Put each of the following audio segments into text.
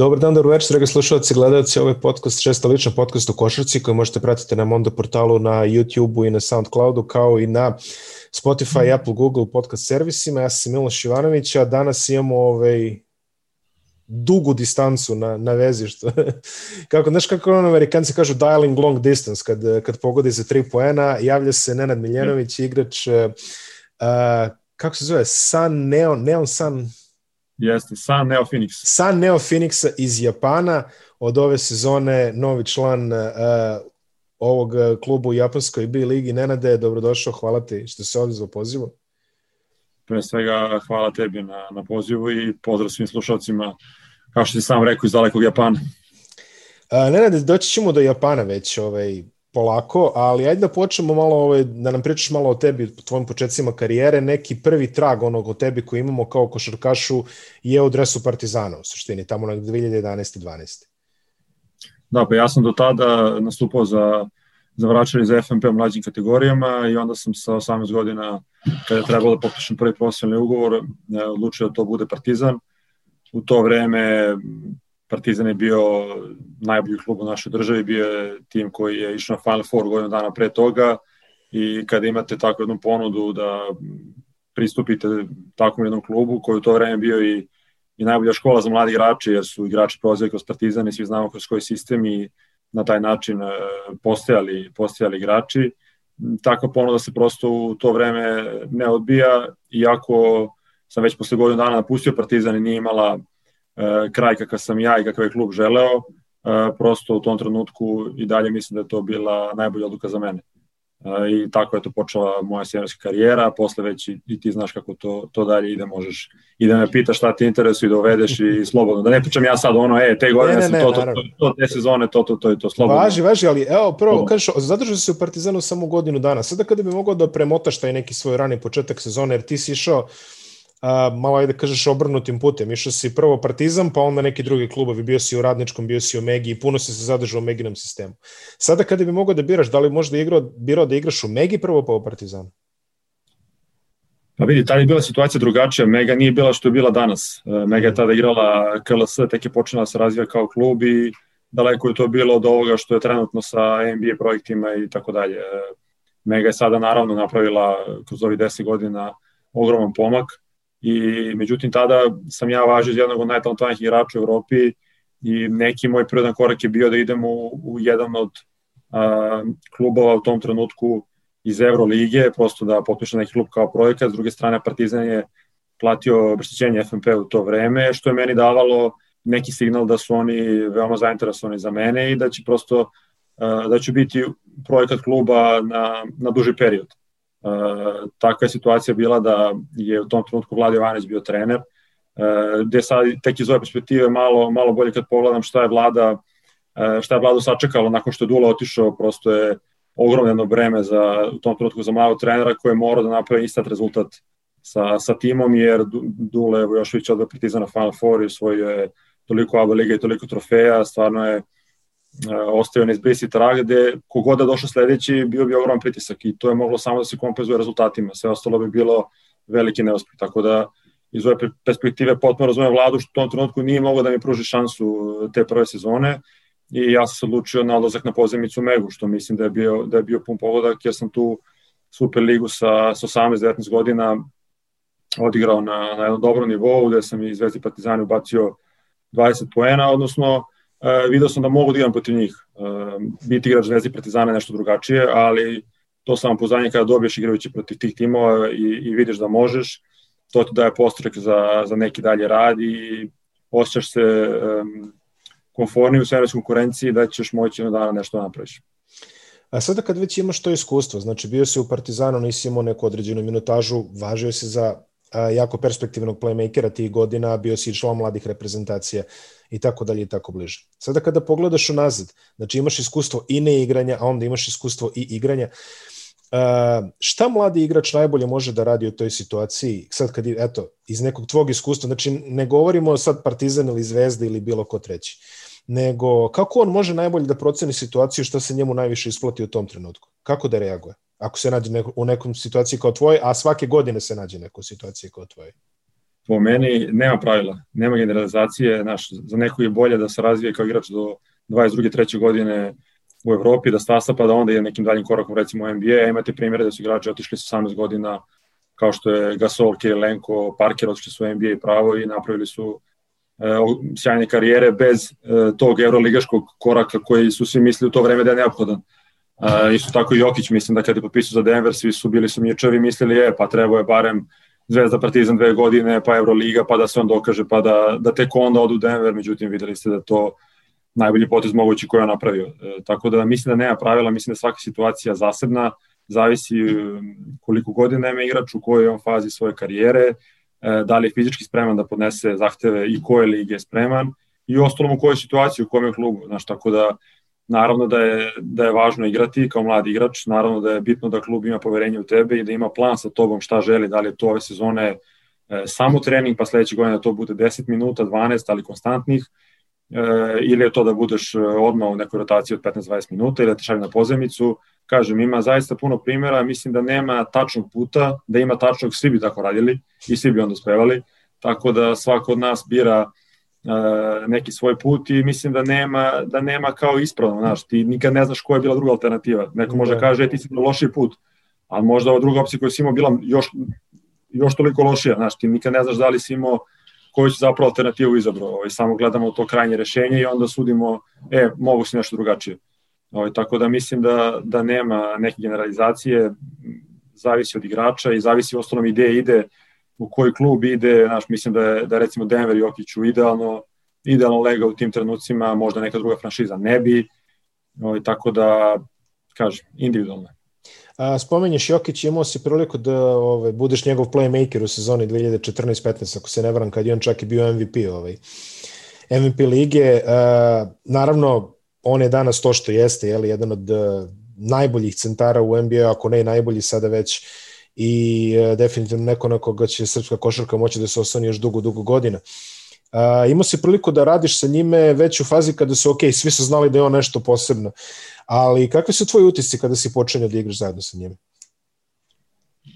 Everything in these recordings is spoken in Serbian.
Dobar dan, dobro večer, dragi slušalci, gledalci, ovo je podcast, šesta lična podcast o košarci koji možete pratiti na Mondo portalu, na YouTube-u i na Soundcloudu, kao i na Spotify, Apple, Google podcast servisima. Ja sam Miloš Ivanović, a danas imamo ovaj, dugu distancu na, na vezi, što, kako, znaš kako ono amerikanci kažu dialing long distance, kad, kad pogodi za tri poena, javlja se Nenad Miljanović, igrač, uh, kako se zove, Sun, Neon, Neon Sun, Jeste, San Neo Phoenix. San Neo Phoenixa iz Japana, od ove sezone novi član uh, ovog kluba u japanskoj B ligi. Nenade, dobrodošao, hvala ti što se odezvao pozivu. Pre svega hvala tebi na, na pozivu i pozdrav svim slušalcima, kao što si sam rekao, iz dalekog Japana. Uh, Nenade, doći ćemo do Japana već ovaj, polako, ali ajde da počnemo malo, ovaj, da nam pričaš malo o tebi, o tvojim početcima karijere, neki prvi trag onog o tebi koji imamo kao košarkašu je u dresu Partizana u suštini, tamo na 2011. 12. Da, pa ja sam do tada nastupao za, za vraćanje za FNP u mlađim kategorijama i onda sam sa 18 godina, kada je trebalo da potpišem prvi profesionalni ugovor, e, odlučio da to bude Partizan. U to vreme Partizan je bio najbolji klub u našoj državi, bio je tim koji je išao na Final Four godinu dana pre toga i kada imate takvu jednu ponudu da pristupite takvom jednom klubu koji u to vreme bio i, i najbolja škola za mladi igrače jer su igrači prolazili kroz Partizan i svi znamo kroz koji sistem i na taj način e, postojali, postojali igrači. Takva ponuda se prosto u to vreme ne odbija, iako sam već posle godinu dana napustio Partizan i nije imala kraj kakav sam ja i kakav je klub želeo, e, prosto u tom trenutku i dalje mislim da je to bila najbolja odluka za mene. E, I tako je to počela moja seniorska karijera, posle već i, i ti znaš kako to, to dalje ide, možeš i da me pitaš šta ti interesuje i da uvedeš i slobodno. Da ne pričam ja sad ono, e, te godine ne, ne, sam to, to, to, to, te sezone, to, to, to, to, slobodno. Važi, važi, ali evo, prvo, kažeš, zadržao se u Partizanu samo godinu dana. Sada kada bi mogao da premotaš taj neki svoj rani početak sezone, jer ti si išao a, malo ajde da kažeš obrnutim putem. Išao si prvo Partizan, pa onda neki drugi klubovi. Bio si u Radničkom, bio si u Megi i puno si se zadržao u Meginom sistemu. Sada kada bi mogao da biraš, da li možda igrao, birao da igraš u Megi prvo pa u Partizanu? Pa vidi, tada je bila situacija drugačija. Mega nije bila što je bila danas. E, Mega je tada igrala KLS, tek je počela da se razvija kao klub i daleko je to bilo od ovoga što je trenutno sa NBA projektima i tako dalje. E, Mega je sada naravno napravila kroz ovih 10 godina ogroman pomak i međutim tada sam ja važio iz jednog od najtalentovanijih igrača u Evropi i neki moj prirodan korak je bio da idem u, u jedan od a, klubova u tom trenutku iz Evrolige, prosto da potpišem neki klub kao projekat, s druge strane Partizan je platio obeštećenje FNP u to vreme, što je meni davalo neki signal da su oni veoma zainteresovani za mene i da će prosto da će biti projekat kluba na, na duži period. E, takva je situacija bila da je u tom trenutku Vlad Jovanić bio trener, e, gde sad tek iz ove perspektive malo, malo bolje kad pogledam šta je Vlada e, šta je Vladu sačekalo nakon što je Dula otišao, prosto je ogromno breme za, u tom trenutku za mladog trenera koji je morao da napravi istat rezultat sa, sa timom, jer Dule Vojošović odve Partizana Final Four i osvojio je toliko ABA liga i toliko trofeja, stvarno je E, ostaju neizbrisi trag, gde kogod da došao sledeći bio bi ogroman pritisak i to je moglo samo da se kompenzuje rezultatima, sve ostalo bi bilo veliki neuspeh, tako da iz ove perspektive potpuno razumem vladu što u tom trenutku nije moglo da mi pruži šansu te prve sezone i ja sam se odlučio na odlazak na pozemicu Megu, što mislim da je bio, da je bio pun pogodak, jer sam tu Super ligu sa, sa 18-19 godina odigrao na, na jednom dobrom nivou, gde sam i Zvezdi Partizani ubacio 20 poena, odnosno uh, video sam da mogu da igram protiv njih. Uh, biti igrač Zvezdi Partizana je nešto drugačije, ali to samo poznanje kada dobiješ igrajući protiv tih timova i, i vidiš da možeš, to ti daje postrek za, za neki dalje rad i osjećaš se um, konforniji u svemoj konkurenciji da ćeš moći jednog dana nešto da napraviš. A sada kad već imaš to iskustvo, znači bio si u Partizanu, nisi imao neku određenu minutažu, važio si za jako perspektivnog playmakera tih godina, bio si član mladih reprezentacija i tako dalje i tako bliže. Sada kada pogledaš unazad, znači imaš iskustvo i neigranja, a onda imaš iskustvo i igranja, Uh, šta mladi igrač najbolje može da radi u toj situaciji? Sad kad eto iz nekog tvog iskustva znači ne govorimo sad Partizan ili Zvezda ili bilo ko treći nego kako on može najbolje da proceni situaciju šta se njemu najviše isplati u tom trenutku? Kako da reaguje ako se nađe neko, u nekom situaciji kao tvoj a svake godine se nađe neko situaciji kao tvoj po meni nema pravila, nema generalizacije, naš, za neko je bolje da se razvije kao igrač do 22. 3. godine u Evropi, da stasa pa da onda je nekim daljim korakom recimo u NBA, imate primjere da su igrači otišli sa 18 godina kao što je Gasol, Kirilenko, Parker otišli su u NBA pravo i napravili su e, sjajne karijere bez e, tog euroligaškog koraka koji su svi mislili u to vreme da je neophodan. Isto tako i Jokić, mislim da kada je potpisao za Denver, svi su bili sumnječavi, mislili je, pa trebao je barem Zvezda Partizan dve godine, pa Euroliga, pa da se on dokaže, pa da, da tek onda odu Denver, međutim videli ste da to najbolji potez mogući koji je napravio. E, tako da mislim da nema pravila, mislim da svaka situacija zasebna, zavisi um, koliko godina ima igrač, u kojoj on fazi svoje karijere, e, da li je fizički spreman da podnese zahteve i koje lige je spreman i ostalom u kojoj situaciji, u kojem je klubu. Znaš, tako da naravno da je, da je važno igrati kao mladi igrač, naravno da je bitno da klub ima poverenje u tebe i da ima plan sa tobom šta želi, da li je to ove sezone e, samo trening, pa sledeće godine da to bude 10 minuta, 12, ali konstantnih, e, ili je to da budeš odmah u nekoj rotaciji od 15-20 minuta ili da te šalje na pozemicu, kažem, ima zaista puno primjera, mislim da nema tačnog puta, da ima tačnog, svi bi tako radili i svi bi onda uspevali, tako da svako od nas bira neki svoj put i mislim da nema, da nema kao ispravno, znaš, ti nikad ne znaš koja je bila druga alternativa. Neko može da kaže, e, ti si na lošiji put, ali možda ova druga opcija koju si imao bila još, još toliko lošija, znaš, ti nikad ne znaš da li si imao koju si zapravo alternativu izabrao, ovaj, samo gledamo to krajnje rešenje i onda sudimo, e, mogu si nešto drugačije. Ovaj, tako da mislim da, da nema neke generalizacije, zavisi od igrača i zavisi ostalom ideje ide u koji klub ide, znaš, mislim da je, da recimo Denver i Jokiću idealno, idealno lega u tim trenucima, možda neka druga franšiza ne bi, ovaj, tako da, kažem, individualno. A, spomenješ Jokić, imao si priliku da ovaj, budeš njegov playmaker u sezoni 2014-15, ako se ne varam, kad je on čak i bio MVP, ovaj, MVP lige. A, naravno, on je danas to što jeste, je li, jedan od uh, najboljih centara u NBA, ako ne najbolji sada već i uh, definitivno neko na koga će srpska košarka moći da se ostane još dugo, dugo godina. Uh, imao si priliku da radiš sa njime već u fazi kada su, ok, svi su znali da je on nešto posebno, ali kakvi su tvoji utisci kada si počinio da igraš zajedno sa njime?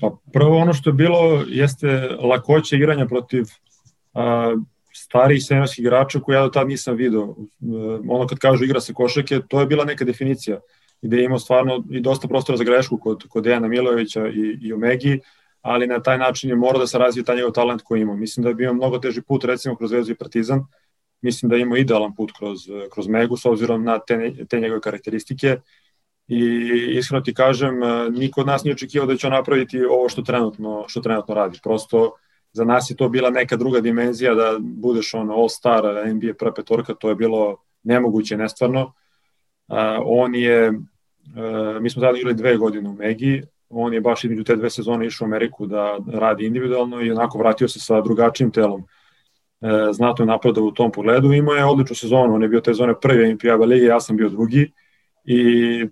Pa prvo ono što je bilo jeste lakoće igranja protiv uh, starih seniorskih igrača koje ja do tad nisam video. Ono kad kažu igra se košake, to je bila neka definicija gde je imao stvarno i dosta prostora za grešku kod, kod Dejana Milovića i, i Omegi, ali na taj način je morao da se razvije taj njegov talent koji ima. Mislim da je bio mnogo teži put recimo kroz Vezu i Partizan, mislim da je imao idealan put kroz, kroz Megu s obzirom na te, te njegove karakteristike i iskreno ti kažem, niko od nas nije očekivao da će on napraviti ovo što trenutno, što trenutno radi. Prosto za nas je to bila neka druga dimenzija da budeš on all star NBA prva petorka, to je bilo nemoguće, nestvarno. Uh, on je, mi smo zajedno igrali dve godine u Megi, on je baš između te dve sezone išao u Ameriku da radi individualno i onako vratio se sa drugačijim telom. Uh, znatno je napadao u tom pogledu, imao je odličnu sezonu, on je bio te zone prve NBA lige, ja sam bio drugi. I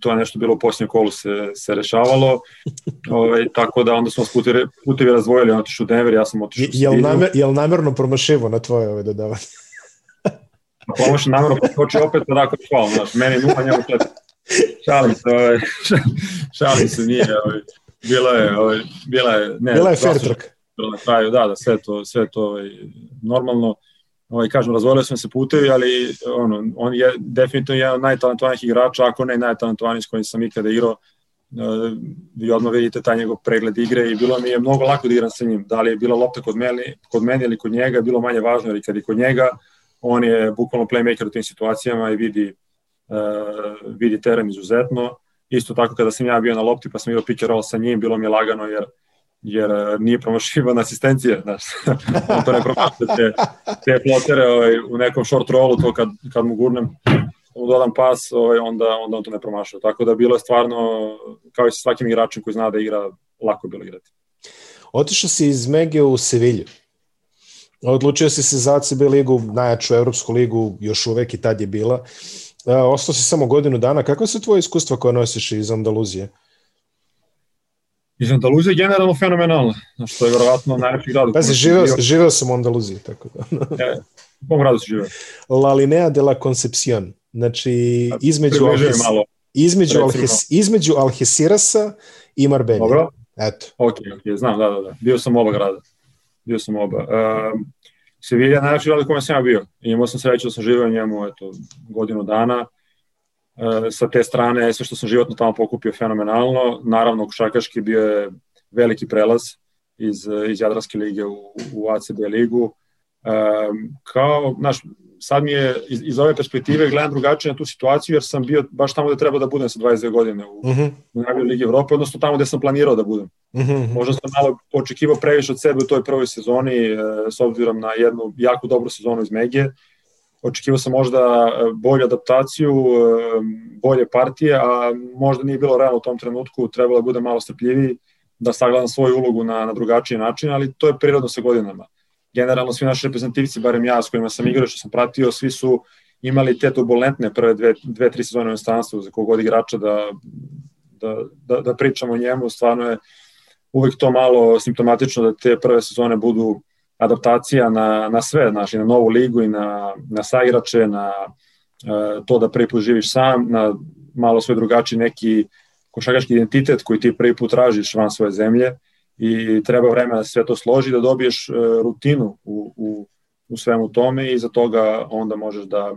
to je nešto bilo u posljednjem kolu se, se rešavalo, Ove, tako da onda smo putevi, putevi razvojili, on otišao u Denver, ja sam otišao u Jel, namer, jel namerno promašivo na tvoje ove dodavanje? Pa Pomoš namerno poskoči opet, pa tako hvala, znaš, meni nula, njemu četiri. Šalim se, ovaj, šalim se, nije, ovaj, bila je, ovaj, bila je, ne, bila je fair track. Na kraju, da, da, sve to, sve to ovaj, normalno ovaj, kažem, razvojili smo se putevi, ali ono, on je definitivno jedan od najtalentovanijih igrača, ako ne najtalentovaniji s kojim sam ikada igrao, Uh, vi odmah vidite taj njegov pregled igre i bilo mi je mnogo lako da igram sa njim. Da li je bila lopta kod mene, kod mene ili kod njega, bilo manje važno, jer kad je kod njega, on je bukvalno playmaker u tim situacijama i vidi, uh, vidi teren izuzetno. Isto tako kada sam ja bio na lopti pa sam igrao pick and roll sa njim, bilo mi je lagano jer jer e, nije promašivan asistencije, znaš, on to ne promašuje te, te flotere ovaj, u nekom short rollu, to kad, kad mu gurnem, mu dodam pas, ovaj, onda, onda on to ne promašuje. Tako da bilo je stvarno, kao i sa svakim igračem koji zna da igra, lako je bilo igrati. Otišao si iz Mege u Sevilju. Odlučio si se za ACB ligu, najjaču evropsku ligu, još uvek i tad je bila. E, ostao si samo godinu dana. Kakva su tvoje iskustva koje nosiš iz Andaluzije? Iz Andaluzije generalno fenomenalno, znači to je verovatno najlepši grad. Pazi, živeo, živeo sam u Andaluziji, tako da. e, u kom gradu si živeo? La Linea de la Concepcion, znači između, Alhes, između, Alhes, između Alhesirasa i Marbella. Dobro. Eto. Ok, ok, znam, da, da, da. Bio sam u oba grada. bio sam oba. Uh, Sevilla je najlepši grad u kojem sam ja bio. I imao sam sreću da sam živeo njemu eto, godinu dana. E, sa te strane, sve što sam životno tamo pokupio fenomenalno. Naravno, košarkaški bio je veliki prelaz iz, iz Jadranske lige u, u ACB ligu. E, kao, znaš, sad mi je iz, iz ove perspektive gledam drugačije na tu situaciju jer sam bio baš tamo gde treba da budem sa 22 godine u, uh mhm. -huh. u ligi Evrope, odnosno tamo gde sam planirao da budem. Uh mhm, -huh. Možda sam malo očekivao previše od sebe u toj prvoj sezoni e, s obzirom na jednu jako dobru sezonu iz Megije. Očekivao sam možda e, bolju adaptaciju, e, bolje partije, a možda nije bilo realno u tom trenutku, trebalo da bude malo strpljiviji, da sagledam svoju ulogu na, na drugačiji način, ali to je prirodno sa godinama generalno svi naši reprezentativci, barem ja s kojima sam igrao, što sam pratio, svi su imali te turbulentne prve dve, dve tri sezone u instanstvu za kogod igrača da, da, da, da pričamo o njemu, stvarno je uvek to malo simptomatično da te prve sezone budu adaptacija na, na sve, znači na novu ligu i na, na saigrače, na uh, to da prvi put živiš sam, na malo sve drugačiji neki košarkaški identitet koji ti prvi put tražiš van svoje zemlje i treba vremena da sve to složi, da dobiješ e, rutinu u, u, u svemu tome i za toga onda možeš da,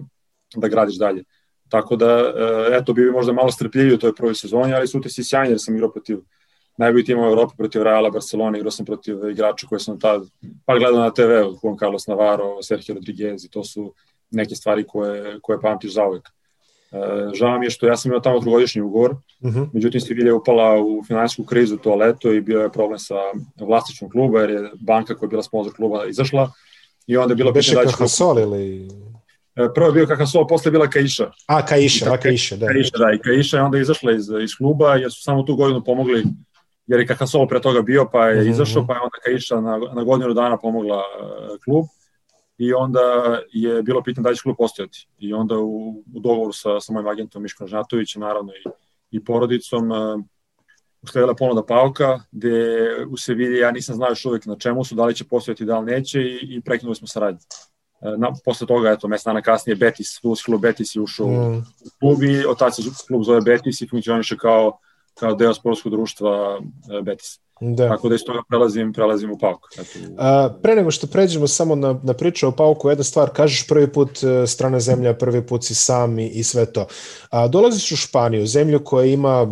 da gradiš dalje. Tako da, e, eto, bi možda malo strpljiviji u toj prvoj sezoni, ali su si sjajni jer sam igrao protiv najbolji tim u Evropi protiv Reala Barcelona, igrao sam protiv igrača koje sam tad, pa gledao na TV, Juan Carlos Navarro, Sergio Rodriguez i to su neke stvari koje, koje pamtiš za uvek. E, žao mi je što ja sam imao tamo trogodišnji ugovor, uh mhm. -huh. međutim Sevilla je upala u finansijsku krizu to leto i bio je problem sa vlastičnom kluba jer je banka koja je bila sponsor kluba izašla i onda je bilo Beše pitanje da će... Kakasol ili... E, prvo je bio Kakasol, posle je bila Kaiša. A, Kaiša, a Kaiša, da. Kaiša, da, i Kaiša je onda izašla iz, iz kluba jer su samo tu godinu pomogli jer je Kakasol pre toga bio pa je uh mhm, -huh. izašao, pa je onda Kaiša na, na godinu dana pomogla uh, klub i onda je bilo pitanje da će klub postojati. I onda u, u dogovoru sa, sa mojim agentom Miškom Žnatovićem, naravno i, i porodicom, uh, usledila ponuda Pauka, gde u Sevilji ja nisam znao još uvek na čemu su, da li će postojati, da li neće i, i prekinuli smo saradnju. E, na, posle toga, eto, mesec dana kasnije, Betis, futbolski klub Betis je ušao mm. u klub i od tada se klub zove Betis i funkcioniše kao, kao deo sportskog društva e, Betis. Da. Tako da iz toga prelazim, prelazim u Pauku. Eto, A, pre nego što pređemo samo na, na priču o Pauku, jedna stvar, kažeš prvi put e, strana zemlja, prvi put si sam i, i sve to. A, dolaziš u Španiju, zemlju koja ima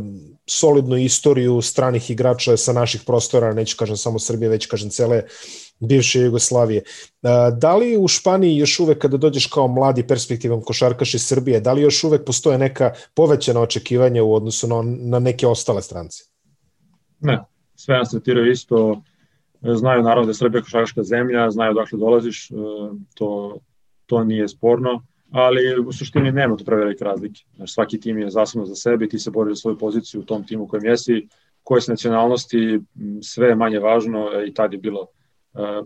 solidnu istoriju stranih igrača sa naših prostora, neću kažem samo Srbije, već kažem cele bivše Jugoslavije. Da li u Španiji još uvek kada dođeš kao mladi perspektivan košarkaš iz Srbije, da li još uvek postoje neka povećana očekivanja u odnosu na, na neke ostale strance? Ne, sve nas tretiraju isto, znaju naravno da je Srbija košarkaška zemlja, znaju odakle dolaziš, e, to, to nije sporno, ali u suštini nema to prevelike razlike. Znači, svaki tim je zasebno za sebe i ti se boriš za svoju poziciju u tom timu kojem jesi, koje se nacionalnosti, sve je manje važno i tad je bilo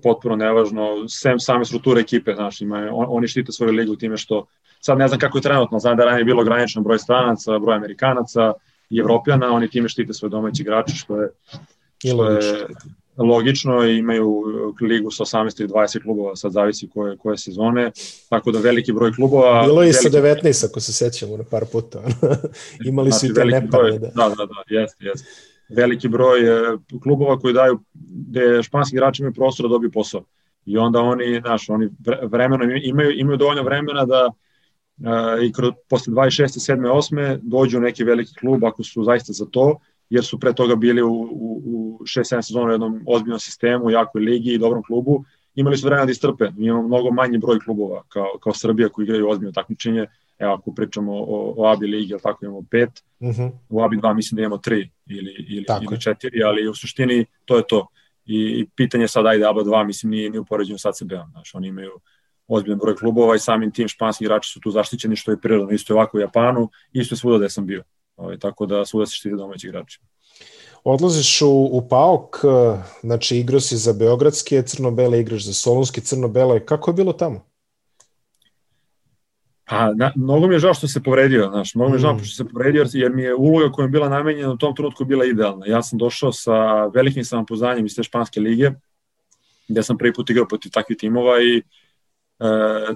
potpuno nevažno, sem same strukture ekipe, znači, ima, on, oni štite svoju ligu time što, sad ne znam kako je trenutno, znam da je ranije bilo ograničen broj stranaca, broj amerikanaca i evropljana, oni time štite svoje domaće igrače, što je što je logično imaju ligu sa 18 ili 20 klubova, sad zavisi koje, koje sezone, tako da veliki broj klubova... Bilo je i sa 19, ako se sećamo na par puta. Imali su znači, i te nepare. Da, da, da, da jeste, jeste. Veliki broj e, klubova koji daju, gde španski igrači imaju prostor da dobiju posao. I onda oni, znaš, oni vremeno imaju, imaju dovoljno vremena da uh, i kroz, posle 26. 7. 8. dođu u neki veliki klub ako su zaista za to jer su pre toga bili u, u, u 6-7 sezona u jednom ozbiljnom sistemu, jakoj ligi i dobrom klubu, imali su vremena da istrpe. Mi imamo mnogo manji broj klubova kao, kao Srbija koji igraju ozbiljno takmičenje. Evo ako pričamo o, o ABI ligi, ali tako imamo pet, uh mhm. -huh. u ABI 2 mislim da imamo tri ili, ili, ili četiri, ali u suštini to je to. I, i pitanje sad, ajde, ABA 2, mislim, nije, nije upoređeno sad CB-om. Znaš, oni imaju ozbiljan broj klubova i samim tim španski igrači su tu zaštićeni, što je prirodno. Isto je ovako u Japanu, isto je svuda gde sam bio. Ovaj, tako da svuda se štiti domaći igrači. Odlaziš u, u PAOK, znači igrao si za Beogradske, crno-bele igraš za Solunske, crno-bele. Kako je bilo tamo? Pa, na, mnogo mi je žao što se povredio, znaš, mnogo mi je žao mm. što se povredio, jer mi je uloga koja je bila namenjena u tom trenutku bila idealna. Ja sam došao sa velikim samopoznanjem iz te španske lige, gde sam prvi put igrao protiv takvih timova i e,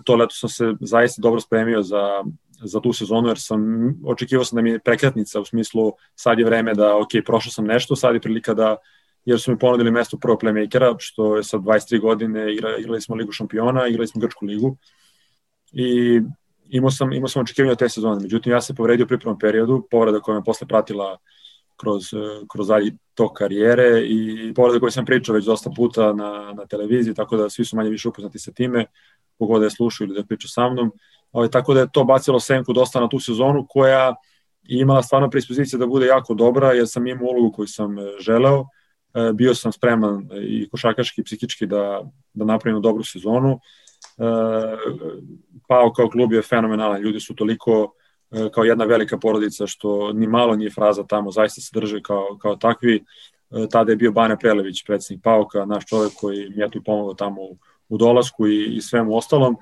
to leto sam se zaista dobro spremio za, za tu sezonu, jer sam očekivao sam da mi je prekretnica u smislu sad je vreme da, ok, prošao sam nešto, sad je prilika da, jer su mi ponudili mesto prvog playmakera, što je sa 23 godine, igra, igrali smo Ligu šampiona, igrali smo Grčku ligu i imao sam, imao sam očekivanja te sezone. Međutim, ja se povredio u pripremnom periodu, povreda koja me posle pratila kroz, kroz dalji tok karijere i povreda koju sam pričao već dosta puta na, na televiziji, tako da svi su manje više upoznati sa time, kogod da je slušao ili da je pričao sa mnom. Ovaj, tako da je to bacilo senku dosta na tu sezonu koja je imala stvarno predispozicije da bude jako dobra, jer sam imao ulogu koju sam e, želeo, e, bio sam spreman i košarkaški i psihički da, da napravim dobru sezonu. E, Pao kao klub je fenomenalan, ljudi su toliko kao jedna velika porodica, što ni malo nije fraza tamo, zaista se drže kao, kao takvi. Tada je bio Bane Prelević, predsednik Pauka, naš čovek koji mi je tu pomogao tamo u, u dolasku i, i svemu ostalom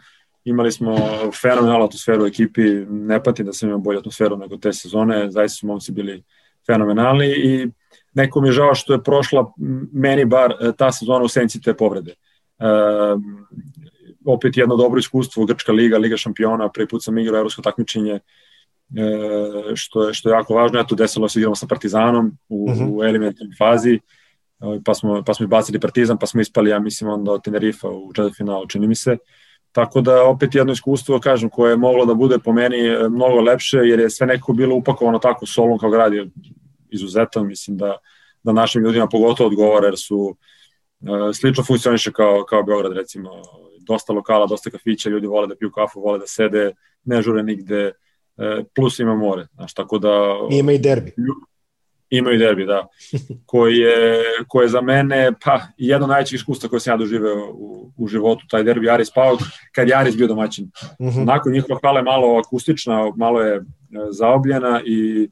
imali smo fenomenalnu atmosferu u ekipi, ne pati da sam imao bolju atmosferu nego te sezone, zaista su momci bili fenomenalni i neko mi je žao što je prošla meni bar ta sezona u senci te povrede. E, opet jedno dobro iskustvo, Grčka liga, Liga šampiona, prvi put sam igrao evropsko takmičenje, e, što je, što je jako važno. Eto, desilo se igramo sa Partizanom u, uh mhm. -huh. u eliminatornoj fazi, e, pa smo, pa smo izbacili Partizan, pa smo ispali, ja mislim, onda od Tenerifa u četvrtfinalu, čini mi se. Tako da opet jedno iskustvo, kažem, koje je moglo da bude po meni e, mnogo lepše, jer je sve neko bilo upakovano tako, Solon kao grad je izuzetan, mislim da, da našim ljudima pogotovo odgovara, jer su uh, slično funkcioniše kao, kao Beograd, recimo, dosta lokala, dosta kafića, ljudi vole da piju kafu, vole da sede, ne žure nigde, uh, plus ima more, znaš, tako da... I ima i derbi. Imaju derbi, da. koji je, koji je za mene, pa, jedno najvećih iskustva koje sam ja doživeo u, u životu, taj derbi Aris Pauk, kad je Aris bio domaćin. Mhm. -huh. Nakon njihova hala je malo akustična, malo je e, zaobljena i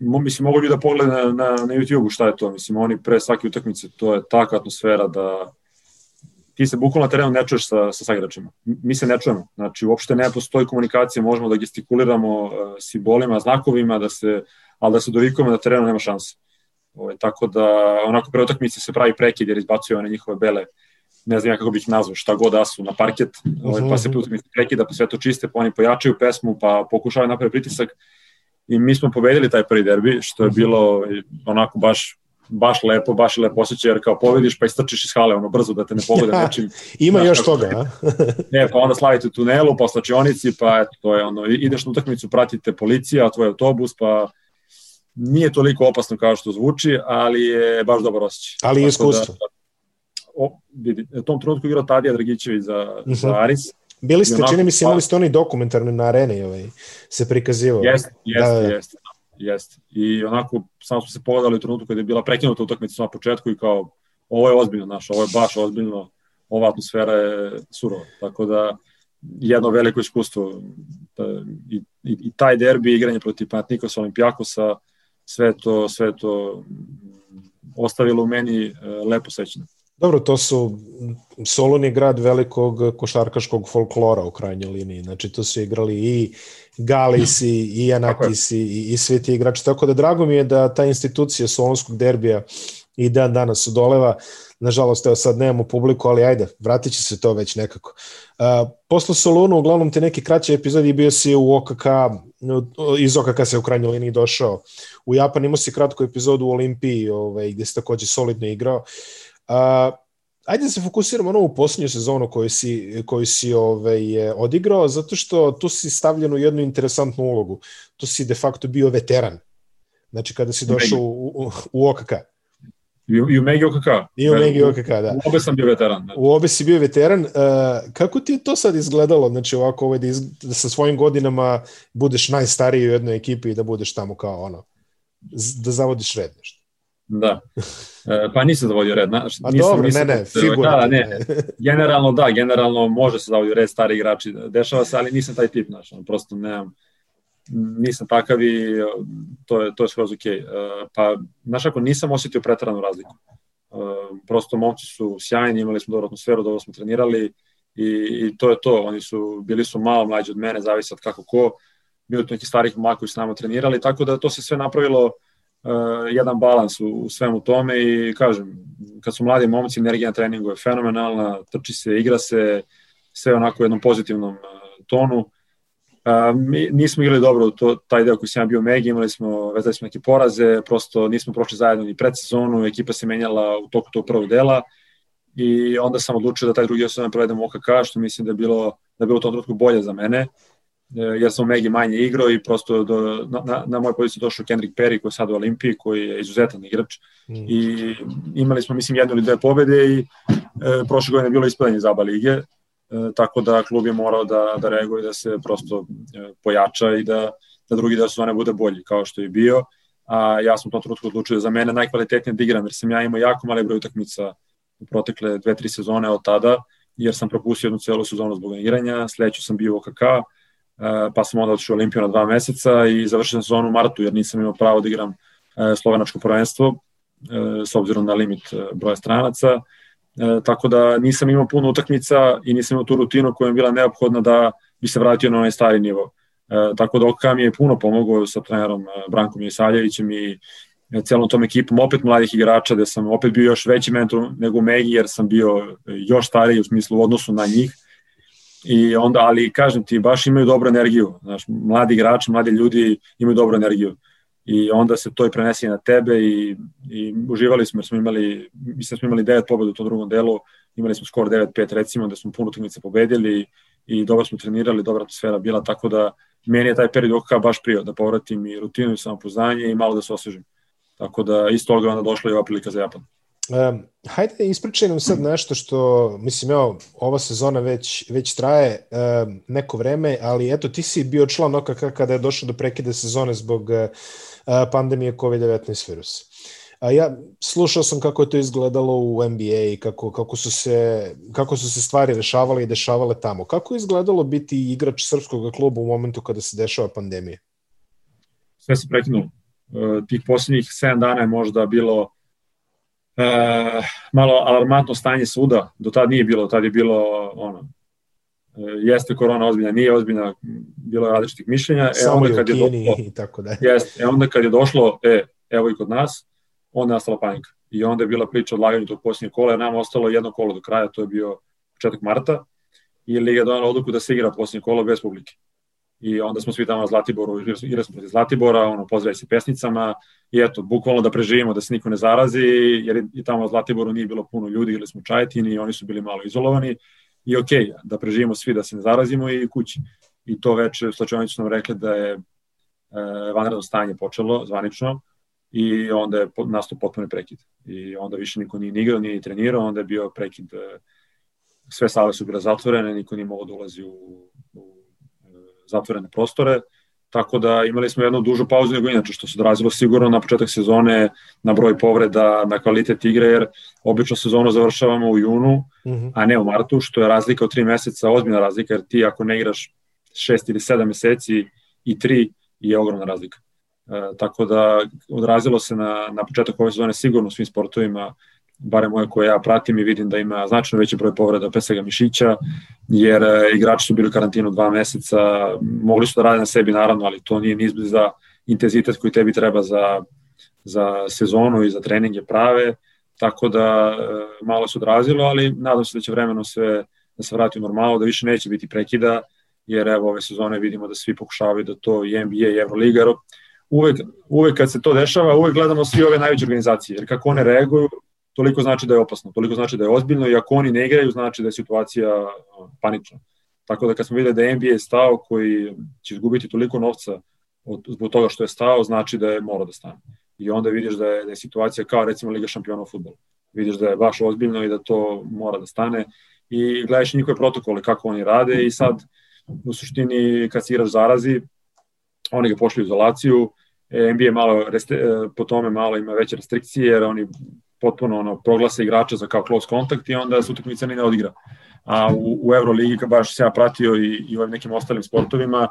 mislim, mogu bi da pogleda na, na, na YouTube-u šta je to. Mislim, oni pre svake utakmice, to je taka atmosfera da ti se bukvalno na terenu ne čuješ sa, sa sagračima. Mi se ne čujemo. Znači, uopšte ne postoji komunikacija, možemo da gestikuliramo uh, simbolima, znakovima, da se ali da se dovikujemo na terenu nema šanse. Ove, ovaj, tako da onako pre utakmice se pravi prekid jer izbacuju one njihove bele ne znam ja kako bih ih nazvao, šta god da su na parket, ovaj, pa se mhm. utakmice prekida, pa sve to čiste, pa oni pojačaju pesmu, pa pokušavaju napraviti pritisak i mi smo pobedili taj prvi derbi, što je mhm. bilo onako baš baš lepo, baš lepo osjećaj, jer kao pobediš pa istrčiš iz hale ono brzo da te ne pogode nečim. Ima još toga, a? ne, pa onda slavite u tunelu, pa slačionici, pa eto, to je ono, ideš na utakmicu, pratite policija, tvoj autobus, pa nije toliko opasno kao što zvuči, ali je baš dobar osjećaj. Ali je iskustvo. Da, o, vidi, u tom trenutku igrao Tadija Dragićević za, uh -huh. za mhm. Aris. Bili ste, onako, čini mi se, imali ste onaj dokumentarni na areni ovaj, se prikazivao. Jeste, jeste, da, da. Jeste. Jest. I onako, samo smo se pogledali u trenutku kada je bila prekinuta utakmica na početku i kao, ovo je ozbiljno, naš, ovo je baš ozbiljno, ova atmosfera je surova. Tako da, jedno veliko iskustvo. Da, i, i, I taj derbi, igranje protiv Panatnikosa, Olimpijakosa, sve to, sve to ostavilo u meni e, lepo sećanje. Dobro, to su Solun je grad velikog košarkaškog folklora u krajnjoj liniji. Znači, tu su igrali i Galis i, i Anakis i, i svi ti igrači. Tako da drago mi je da ta institucija Solonskog derbija i dan danas odoleva. Nažalost, evo sad nemamo publiku, ali ajde, vratit će se to već nekako. Uh, posle Solunu, uglavnom te neki kraće epizodi bio si u OKK, iz OKK se u krajnjoj liniji došao. U Japan imao si kratku epizodu u Olimpiji, ovaj, gde si takođe solidno igrao. Uh, ajde da se fokusiramo na ovu posljednju sezonu koju si, koju si ovaj, odigrao, zato što tu si stavljen u jednu interesantnu ulogu. Tu si de facto bio veteran. Znači, kada si došao u, u, u OKK. I, u Megi OKK. I u Megi OKK, da. U obe sam bio veteran. Znači. U obe si bio veteran. Uh, kako ti je to sad izgledalo? Znači, ovako, ovaj, da, iz, da sa svojim godinama budeš najstariji u jednoj ekipi i da budeš tamo kao ono, da zavodiš red nešto. Da. E, pa nisam zavodio red. Znaš, A nisam, dobro, nisam, ne, ne, figura. Da, ne. Generalno, da, generalno može se zavodio red stari igrači. Dešava se, ali nisam taj tip, znaš, prosto nemam, nisam takav i to je, to je skroz okej. Okay. E, pa, znaš, ako nisam osetio pretaranu razliku. E, prosto momci su sjajni, imali smo dobru atmosferu, dobro smo trenirali i, i to je to. Oni su, bili su malo mlađi od mene, zavisi od kako ko. Bili tu neki starih mlaka koji su nama trenirali, tako da to se sve napravilo uh, jedan balans u, u svemu tome i kažem, kad su mladi momci, energija na treningu je fenomenalna, trči se, igra se, sve onako u jednom pozitivnom uh, tonu. mi nismo igrali dobro to, taj deo koji sam ja bio Megi, imali smo, vezali smo neke poraze, prosto nismo prošli zajedno ni pred sezonu, ekipa se menjala u toku tog prvog dela i onda sam odlučio da taj drugi osnovno provedem u OKK, što mislim da je bilo, da je bilo u tom trenutku bolje za mene, e, jer sam u Megi manje igrao i prosto do, na, na, na moj poziciju došao Kendrick Perry koji je sad u Olimpiji, koji je izuzetan igrač. Mm. i imali smo mislim jednu ili dve pobede i e, prošle godine je bilo ispadanje aba lige, E, tako da klub je morao da, da reaguje da se prosto e, pojača i da, da drugi deo sezone bude bolji kao što je bio, a ja sam u tom trenutku odlučio da za mene najkvalitetnije da igram, jer sam ja imao jako male broj utakmica u protekle dve, tri sezone od tada, jer sam propustio jednu celu sezonu zbog igranja, sledeću sam bio u OKK, e, pa sam onda otišao u Olimpiju na dva meseca i završio sam sezonu u martu, jer nisam imao pravo da igram slovenačko prvenstvo, s obzirom na limit broja stranaca, E, tako da nisam imao puno utakmica i nisam imao tu rutinu koja je bila neophodna da bi se vratio na onaj stari nivo. E, tako da OKK mi je puno pomogao sa trenerom e, Brankom Jesaljevićem i e, celom tom ekipom. Opet mladih igrača gde sam opet bio još veći mentor nego Megi jer sam bio još stariji u smislu u odnosu na njih i onda, ali kažem ti, baš imaju dobru energiju, znaš, mladi igrači, mladi ljudi imaju dobru energiju i onda se to i prenesi na tebe i, i uživali smo jer smo imali, mislim da smo imali 9 pobeda u tom drugom delu, imali smo skor 9-5 recimo, da smo puno utakmice pobedili i dobro smo trenirali, dobra atmosfera bila, tako da meni je taj period OKK baš prio, da povratim i rutinu i samopoznanje i malo da se osvežim. Tako da iz toga onda došla i ova prilika za Japan. Um, hajde ispričaj nam sad nešto što, mislim, evo, ova sezona već, već traje um, neko vreme, ali eto, ti si bio član OKK kada je došlo do prekida sezone zbog uh, pandemije COVID-19 virusa. A ja slušao sam kako je to izgledalo u NBA i kako, kako, su se, kako su se stvari rešavale i dešavale tamo. Kako je izgledalo biti igrač srpskog kluba u momentu kada se dešava pandemija? Sve se prekinulo. E, tih posljednjih 7 dana je možda bilo e, malo alarmantno stanje svuda. Do tad nije bilo, tad je bilo ono, e, jeste korona ozbiljna, nije ozbiljna, bilo je različitih mišljenja. Samo e, onda kad je došlo, i tako da. Jeste, e onda kad je došlo, e, evo i kod nas, onda je nastala panika. I onda je bila priča o odlaganju tog posljednjeg kola, jer nam ostalo jedno kolo do kraja, to je bio početak marta, i Liga je donala odluku da se igra posljednje kolo bez publike. I onda smo svi tamo na Zlatiboru, igrali smo protiv Zlatibora, ono, pozdravi se pesnicama, i eto, bukvalno da preživimo, da se niko ne zarazi, jer i tamo na Zlatiboru nije bilo puno ljudi, igrali smo Čajetini i oni su bili malo izolovani, i ok, da preživimo svi, da se ne zarazimo i kući. I to već slačevanicu su nam rekli da je e, vanredno stanje počelo, zvanično, i onda je nastao potpuno prekid. I onda više niko nije igrao, nije trenirao, onda je bio prekid, e, sve sale su bile zatvorene, niko nije mogao da ulazi u, u zatvorene prostore, tako da imali smo jednu dužu pauzu nego inače, što se odrazilo sigurno na početak sezone, na broj povreda, na kvalitet igre, jer obično sezonu završavamo u junu, mhm. -huh. a ne u martu, što je razlika od tri meseca, ozbiljna razlika, jer ti ako ne igraš šest ili sedam meseci i tri, je ogromna razlika. E, tako da odrazilo se na, na početak ove sezone sigurno u svim sportovima, bare moje koje ja pratim i vidim da ima značajno veći broj povreda, pre svega mišića, jer e, igrači su bili u karantinu dva meseca, mogli su da rade na sebi naravno, ali to nije ni za intenzitet koji tebi treba za, za sezonu i za treninge prave, tako da e, malo se odrazilo, ali nadam se da će vremeno sve da se vrati u normalu, da više neće biti prekida, jer evo ove sezone vidimo da svi pokušavaju da to i NBA i Euroliga, uvek, uvek kad se to dešava, uvek gledamo svi ove najveće organizacije, jer kako one reaguju, toliko znači da je opasno, toliko znači da je ozbiljno i ako oni ne igraju, znači da je situacija panična. Tako da kad smo videli da je NBA stao koji će izgubiti toliko novca od, zbog toga što je stao, znači da je mora da stane. I onda vidiš da je, da je situacija kao recimo Liga šampiona u futbolu. Vidiš da je baš ozbiljno i da to mora da stane i gledaš njihove protokole kako oni rade i sad u suštini kad si igrač zarazi, oni ga pošli u izolaciju, NBA malo reste, po tome malo ima veće restrikcije jer oni potpuno ono proglase igrača za kao close contact i onda se utakmica ne odigra. A u, u Euroligi baš se ja pratio i, i u nekim ostalim sportovima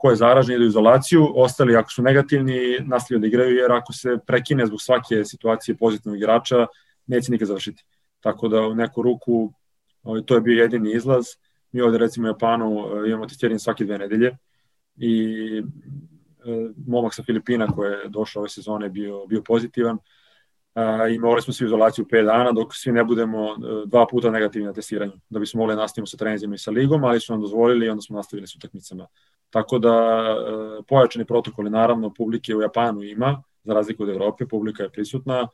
ko je zaražen ide u izolaciju, ostali ako su negativni nastavljaju da igraju jer ako se prekine zbog svake situacije pozitivnog igrača neće nikad završiti. Tako da u neku ruku ovaj, to je bio jedini izlaz. Mi ovde recimo u Japanu e, imamo testiranje svake dve nedelje i e, momak sa Filipina koji je došao ove sezone bio, bio pozitivan. I morali smo svi izolaciju 5 dana dok svi ne budemo e, dva puta negativni na testiranju, da bismo mogli da nastavimo sa trenizima i sa ligom, ali su nam dozvolili i onda smo nastavili sa utakmicama. Tako da e, pojačani protokoli, naravno, publike u Japanu ima, za razliku od Evrope, publika je prisutna,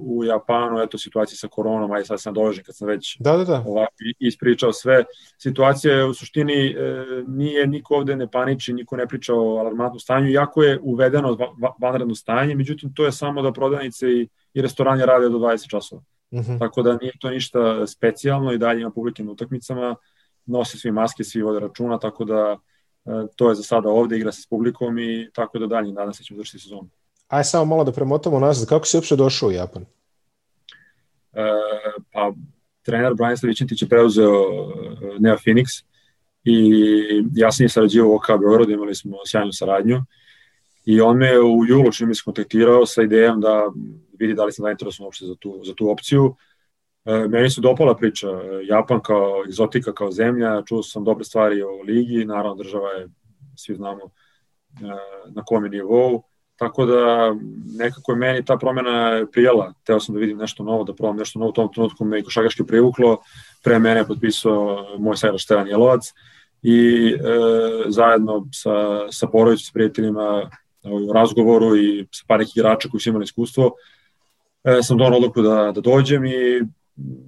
u Japanu, eto, situacija sa koronom, aj sad sam dovežen kad sam već da, da, da. ovako ispričao sve. Situacija je u suštini e, nije niko ovde ne paniči, niko ne priča o alarmantnom stanju, iako je uvedeno vanredno stanje, međutim to je samo da prodavnice i, i restoranje rade do 20 časova. Uh mhm. -huh. Tako da nije to ništa specijalno i dalje na utakmicama, nose svi maske, svi vode računa, tako da e, to je za sada ovde, igra se s publikom i tako da dalje, nadam se da ćemo završiti sezonu. Aj samo malo da premotamo nazad, kako si uopšte došao u Japan? E, pa, trener Brian Stavićentić je preuzeo e, Neo Phoenix i ja sam je sarađivao u OK Beogradu, imali smo sjajnu saradnju i on me u julu čini mi se kontaktirao sa idejom da vidi da li sam zainteresovan uopšte za tu, za tu opciju. E, meni se dopala priča, Japan kao egzotika, kao zemlja, čuo sam dobre stvari o ligi, naravno država je, svi znamo e, na kom je nivou, Tako da nekako je meni ta promena prijela. Teo sam da vidim nešto novo, da probam nešto novo. U tom trenutku me i košagaški privuklo. Pre mene je potpisao moj sajraš Stevan Jelovac i e, zajedno sa, sa porodicom, sa prijateljima u razgovoru i sa par nekih igrača koji su imali iskustvo, e, sam donao odluku da, da dođem i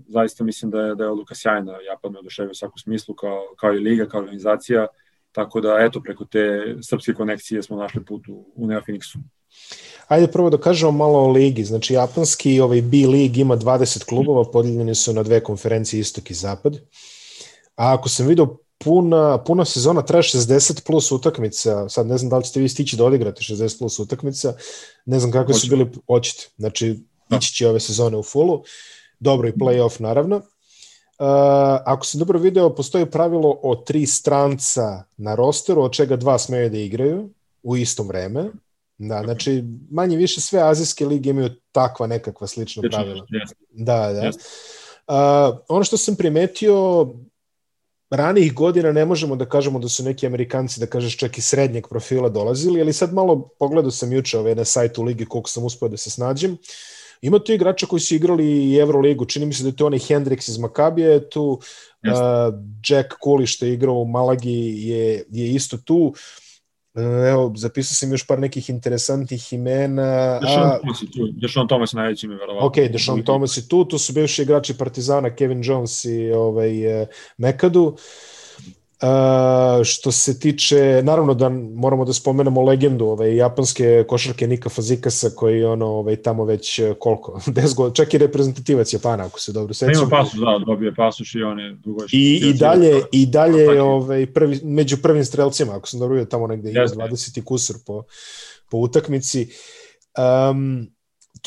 zaista mislim da je, da je odluka sjajna. Japan me oduševio u svakom smislu kao, kao i liga, kao organizacija. Tako da, eto, preko te srpske konekcije smo našli put u, u Neo Phoenixu. Ajde prvo da kažemo malo o ligi. Znači, japanski ovaj B lig ima 20 klubova, podeljeni su na dve konferencije, istok i zapad. A ako sam vidio puna, puna sezona traje 60 plus utakmica, sad ne znam da li ćete vi stići da odigrate 60 plus utakmica, ne znam kakve su bili, hoćete, znači da. ići će ove sezone u fullu, dobro i play-off naravno. Uh, ako sam dobro video, postoji pravilo o tri stranca na rosteru, od čega dva smeju da igraju u isto vreme. Da, znači, manje više sve azijske lige imaju takva nekakva slična pravila. Da, da. Uh, ono što sam primetio, ranijih godina ne možemo da kažemo da su neki Amerikanci, da kažeš čak i srednjeg profila dolazili, ali sad malo pogledao sam juče ove na sajtu ligi koliko sam uspio da se snađem. Uh, Ima tu igrača koji su igrali i Euroligu, čini mi se da je to onaj Hendrix iz Makabije, tu uh, Jack Cooley što je igrao u Malagi je, je isto tu. Uh, evo, zapisao sam još par nekih interesantnih imena. Dešon Thomas je tu, Dešon Thomas najveći mi verovatno. Ok, Dešon Thomas je tu, tu su bivši igrači Partizana, Kevin Jones i ovaj, uh, Mekadu. Uh, Uh, što se tiče, naravno da moramo da spomenemo legendu ove japanske košarke Nika Fazikasa koji ono ovaj tamo već e, koliko 10 godina, čak i reprezentativac Japana ako se dobro sećam. Ima pasoš, da, dobio pasoš i on je dugo I i dalje i dalje ovaj prvi među prvim strelcima ako sam dobro vidio tamo negde ima 20 kusur po po utakmici. Um,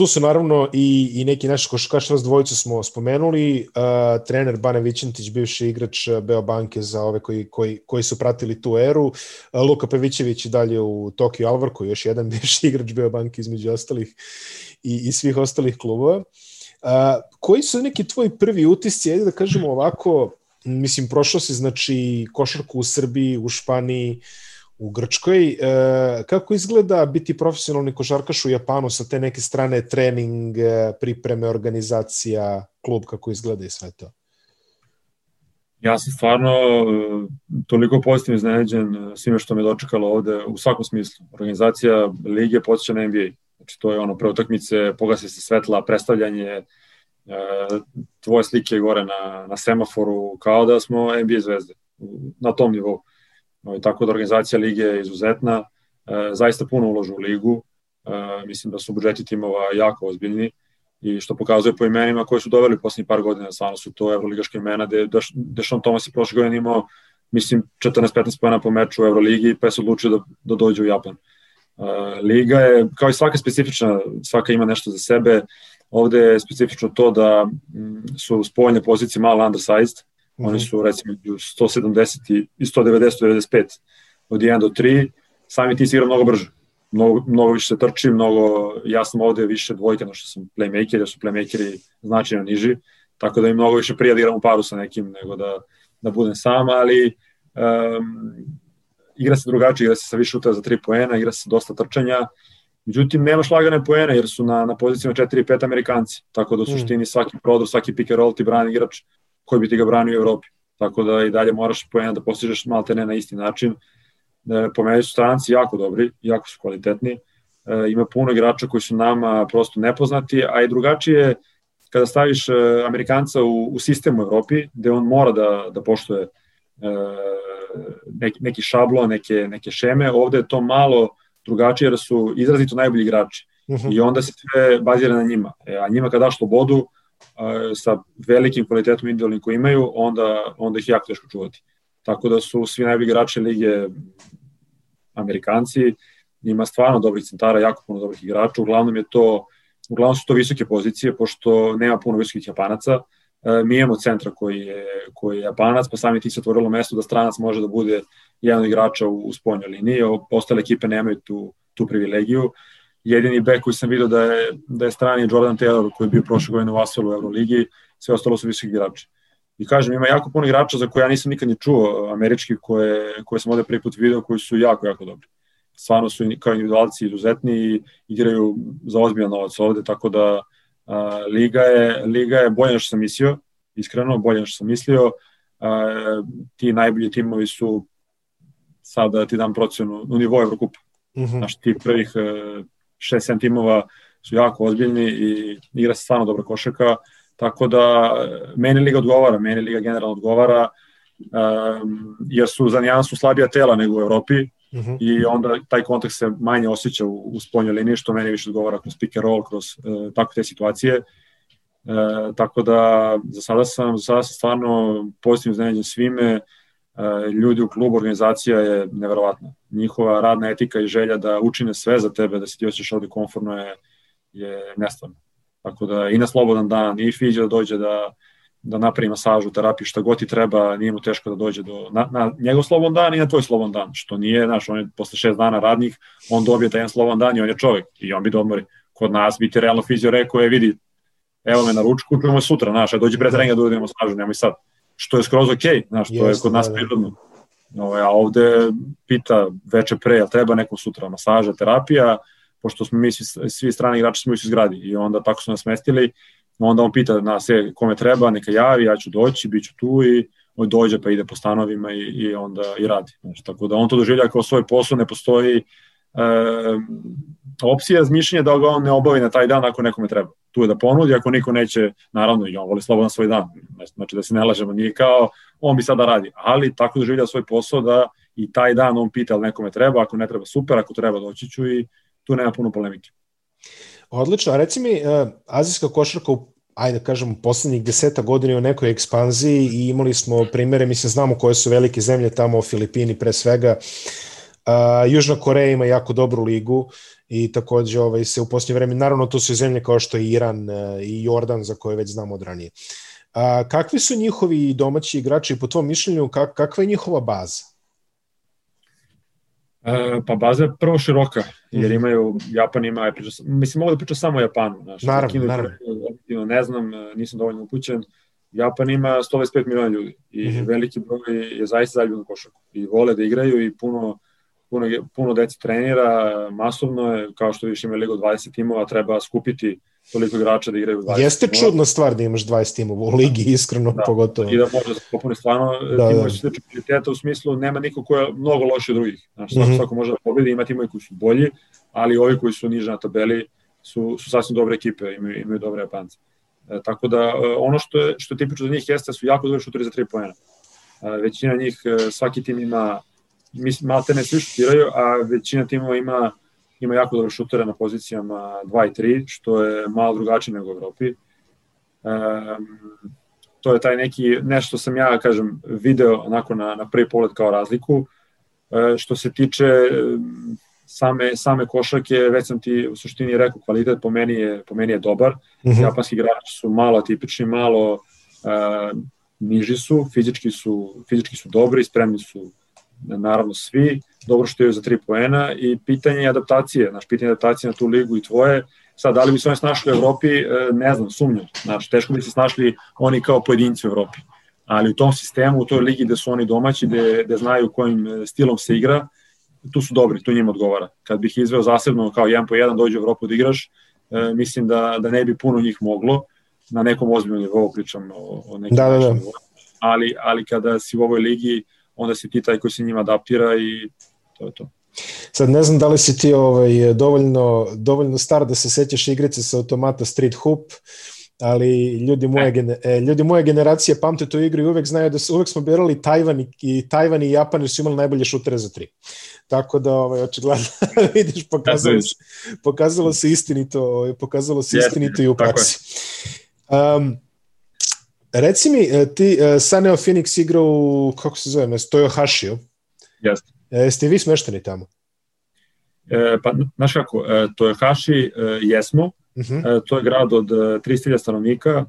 tu su naravno i, i neki naši košarkaši, vas dvojicu smo spomenuli, uh, trener Bane Vićentić, bivši igrač Beobanke za ove koji, koji, koji su pratili tu eru, uh, Luka Pevićević i dalje u Tokio Alvarku, još jedan bivši igrač Beobanke između ostalih i, i svih ostalih klubova. Uh, koji su neki tvoji prvi utisci, ajde da kažemo ovako, mislim, prošlo si znači košarku u Srbiji, u Španiji, uh, u Grčkoj. E, kako izgleda biti profesionalni košarkaš u Japanu sa te neke strane trening, e, pripreme, organizacija, klub, kako izgleda i sve to? Ja sam stvarno e, toliko pozitivno iznenađen e, svime što me dočekalo ovde u svakom smislu. Organizacija lige podsjeća na NBA. Znači to je ono pre utakmice, pogasi se svetla, predstavljanje, tvoje slike gore na, na semaforu, kao da smo NBA zvezde na tom nivou. Ovaj, tako da organizacija lige je izuzetna, e, zaista puno uložu u ligu, e, mislim da su budžeti timova jako ozbiljni i što pokazuje po imenima koje su doveli poslednjih par godina, stvarno su to evroligaške imena, gde Dešon Tomas je prošle godine imao mislim 14-15 pojena po meču u Euroligi pa je se odlučio da, da dođe u Japan. Uh, liga je, kao i svaka specifična, svaka ima nešto za sebe, ovde je specifično to da m, su spoljne pozicije malo undersized, -hmm. Oni su recimo 170 i 190 95 od 1 do 3. Sami ti si igra mnogo brže. Mnogo, mnogo više se trči, mnogo, ja sam ovde više dvojka na što sam playmaker, jer su playmakeri značajno niži, tako da mi mnogo više prija da igram u paru sa nekim nego da, da budem sam, ali um, igra se drugačije, igra se sa više utara za 3 poena, igra se dosta trčanja Međutim, nemaš lagane poene jer su na, na pozicijama 4 i 5 Amerikanci, tako da u mm. suštini svaki prodor, svaki pick and roll ti brani igrač koji bi ti ga branio u Evropi. Tako da i dalje moraš poena da postižeš malte ne na isti način. E, po meni su stranci jako dobri, jako su kvalitetni. E, ima puno igrača koji su nama prosto nepoznati, a i drugačije kada staviš e, Amerikanca u, u sistem u Evropi, gde on mora da, da poštuje e, neki, neki šablon, neke, neke šeme, ovde je to malo drugačije jer su izrazito najbolji igrači. Uh mhm. -huh. I onda se sve bazira na njima. E, a njima kada daš slobodu, sa velikim kvalitetom individualnim koji imaju, onda, onda ih jako teško čuvati. Tako da su svi najbolji igrači lige Amerikanci, ima stvarno dobrih centara, jako puno dobrih igrača, uglavnom je to uglavnom su to visoke pozicije, pošto nema puno visokih Japanaca, e, mi imamo centra koji je, koji je Japanac, pa sami ti se otvorilo mesto da stranac može da bude jedan igrača u, u spoljnoj liniji, ostale ekipe nemaju tu, tu privilegiju jedini bek koji sam vidio da je, da je strani Jordan Taylor koji je bio prošle godine u Asfelu u Euroligi, sve ostalo su visoki igrači. I kažem, ima jako puno igrača za koje ja nisam nikad ni čuo, američki, koje, koje sam ovde prvi put video, koji su jako, jako dobri. Stvarno su kao individualci izuzetni i igraju za ozbiljan novac ovde, tako da a, liga, je, liga je bolje što sam mislio, iskreno, bolje što sam mislio. A, ti najbolji timovi su sada ti dam procenu u nivou Evrokupa. Mm -hmm. Znaš, ti prvih 6-7 timova su jako ozbiljni i igra se stvarno dobro košaka, tako da meni liga odgovara, meni liga generalno odgovara, um, jer su za nijansu slabija tela nego u Evropi, uh mhm. -huh. i onda taj kontakt se manje osjeća u, u spoljnoj liniji, što meni više odgovara kroz pick and roll, kroz uh, tako te situacije. uh, tako da za sada sam, za sada sam stvarno pozitivno iznenađen svime, E, ljudi u klubu, organizacija je neverovatna. Njihova radna etika i želja da učine sve za tebe, da se ti osjećaš ovde konforno je, je nestvarno. Tako da i na slobodan dan, i Fiđa da dođe da, da napravi masažu, terapiju, šta god ti treba, nije mu teško da dođe do, na, na njegov slobodan dan i na tvoj slobodan dan, što nije, znaš, on je posle šest dana radnik, on dobije taj jedan slobodan dan i on je čovjek i on bi da odmori. Kod nas bi ti realno fizio rekao je, vidi, evo me na ručku, čujemo sutra, znaš, dođi pre treninga da uradimo masažu, nemoj sad što je skroz ok, znaš, to je kod nas da, da. prirodno. No, a ovde pita veče pre, jel treba nekom sutra masaža, terapija, pošto smo mi svi, svi strani igrači smo u zgradi i onda tako su nas mestili, onda on pita nas je kome treba, neka javi, ja ću doći, bit ću tu i on dođe pa ide po stanovima i, i onda i radi. Znači, tako da on to doživlja kao svoj posao, ne postoji e, opcija razmišljanja da ga on ne obavi na taj dan ako nekome treba. Tu je da ponudi, ako niko neće, naravno i on voli slobodan svoj dan. Znači da se ne lažemo, nije kao on bi sada radi, ali tako doživlja svoj posao da i taj dan on pita ali nekome treba, ako ne treba super, ako treba doći ću i tu nema puno polemike. Odlično, a reci mi, uh, azijska košarka u ajde da kažemo, poslednjih deseta godina u nekoj ekspanziji i imali smo primere, mislim, znamo koje su velike zemlje tamo, Filipini pre svega, uh, Južna Koreja ima jako dobru ligu i takođe ovaj, se u posljednje vreme, naravno to su zemlje kao što je Iran e, i Jordan za koje već znamo od ranije. A, kakvi su njihovi domaći igrači po tvom mišljenju, kak, kakva je njihova baza? E, pa baza je prvo široka, jer mhm. imaju, Japan ima, priča, mislim mogu da pričam samo o Japanu, znaš, naravno, Kinu, naravno. ne znam, e, nisam dovoljno upućen, Japan ima 125 miliona ljudi i mm -hmm. veliki broj je zaista zaljubljen košarku i vole da igraju i puno puno, puno deci trenira, masovno je, kao što više ima liga 20 timova, treba skupiti toliko igrača da igraju 20 Jeste timova. čudna stvar da imaš 20 timova u ligi, iskreno, da, pogotovo. I da može da se popuni stvarno da, timovi da. kvaliteta u smislu nema niko ko je mnogo loši od drugih. Znači, svako, mm -hmm. svako može da pobedi, ima timovi koji su bolji, ali ovi koji su niže na tabeli su, su sasvim dobre ekipe, imaju, imaju dobre Japance. E, tako da e, ono što je, što je tipično za njih jeste da su jako dobri šutori za 3 poena. E, većina njih, e, svaki tim ima mislim, malte ne svi šutiraju, a većina timova ima, ima jako dobre šutere na pozicijama 2 i 3, što je malo drugačije nego u Evropi. Um, to je taj neki, nešto sam ja, kažem, video onako na, na prvi pogled kao razliku. E, što se tiče same, same košarke, već sam ti u suštini rekao, kvalitet po meni je, po meni je dobar. Mm -hmm. Japanski igrači su malo atipični, malo uh, niži su, fizički su, fizički su dobri, spremni su naravno svi, dobro što je za tri poena i pitanje adaptacije, znaš, pitanje adaptacije na tu ligu i tvoje, sad, da li bi se oni snašli u Evropi, e, ne znam, sumnjam, znaš, teško bi se snašli oni kao pojedinci u Evropi, ali u tom sistemu, u toj ligi gde su oni domaći, gde, gde znaju kojim e, stilom se igra, tu su dobri, tu njima odgovara. Kad bih izveo zasebno kao jedan po jedan dođe u Evropu da igraš, e, mislim da, da ne bi puno njih moglo, na nekom ozbiljnom nivou pričam o, o nekim da, da, da. Ali, ali kada si u ovoj ligi, onda si ti taj koji se njima adaptira i to je to. Sad ne znam da li si ti ovaj, dovoljno, dovoljno star da se sećaš igrice sa automata Street Hoop, ali ljudi moje, gene, e, ljudi moje generacije pamte tu igru i uvek znaju da su, uvek smo birali Tajvan i, i Tajvan i Japan jer su imali najbolje šutere za tri. Tako da ovaj očigledno vidiš pokazalo se pokazalo se istinito, ovaj, pokazalo se istinito i u praksi. Um, reci mi, e, ti uh, Saneo Phoenix igra u, kako se zove, Toyohashiju. Jeste. Jeste vi smešteni tamo? E, pa, znaš kako, e, Toyohashi e, jesmo, Uh mhm. -huh. to je grad od 300.000 stanovnika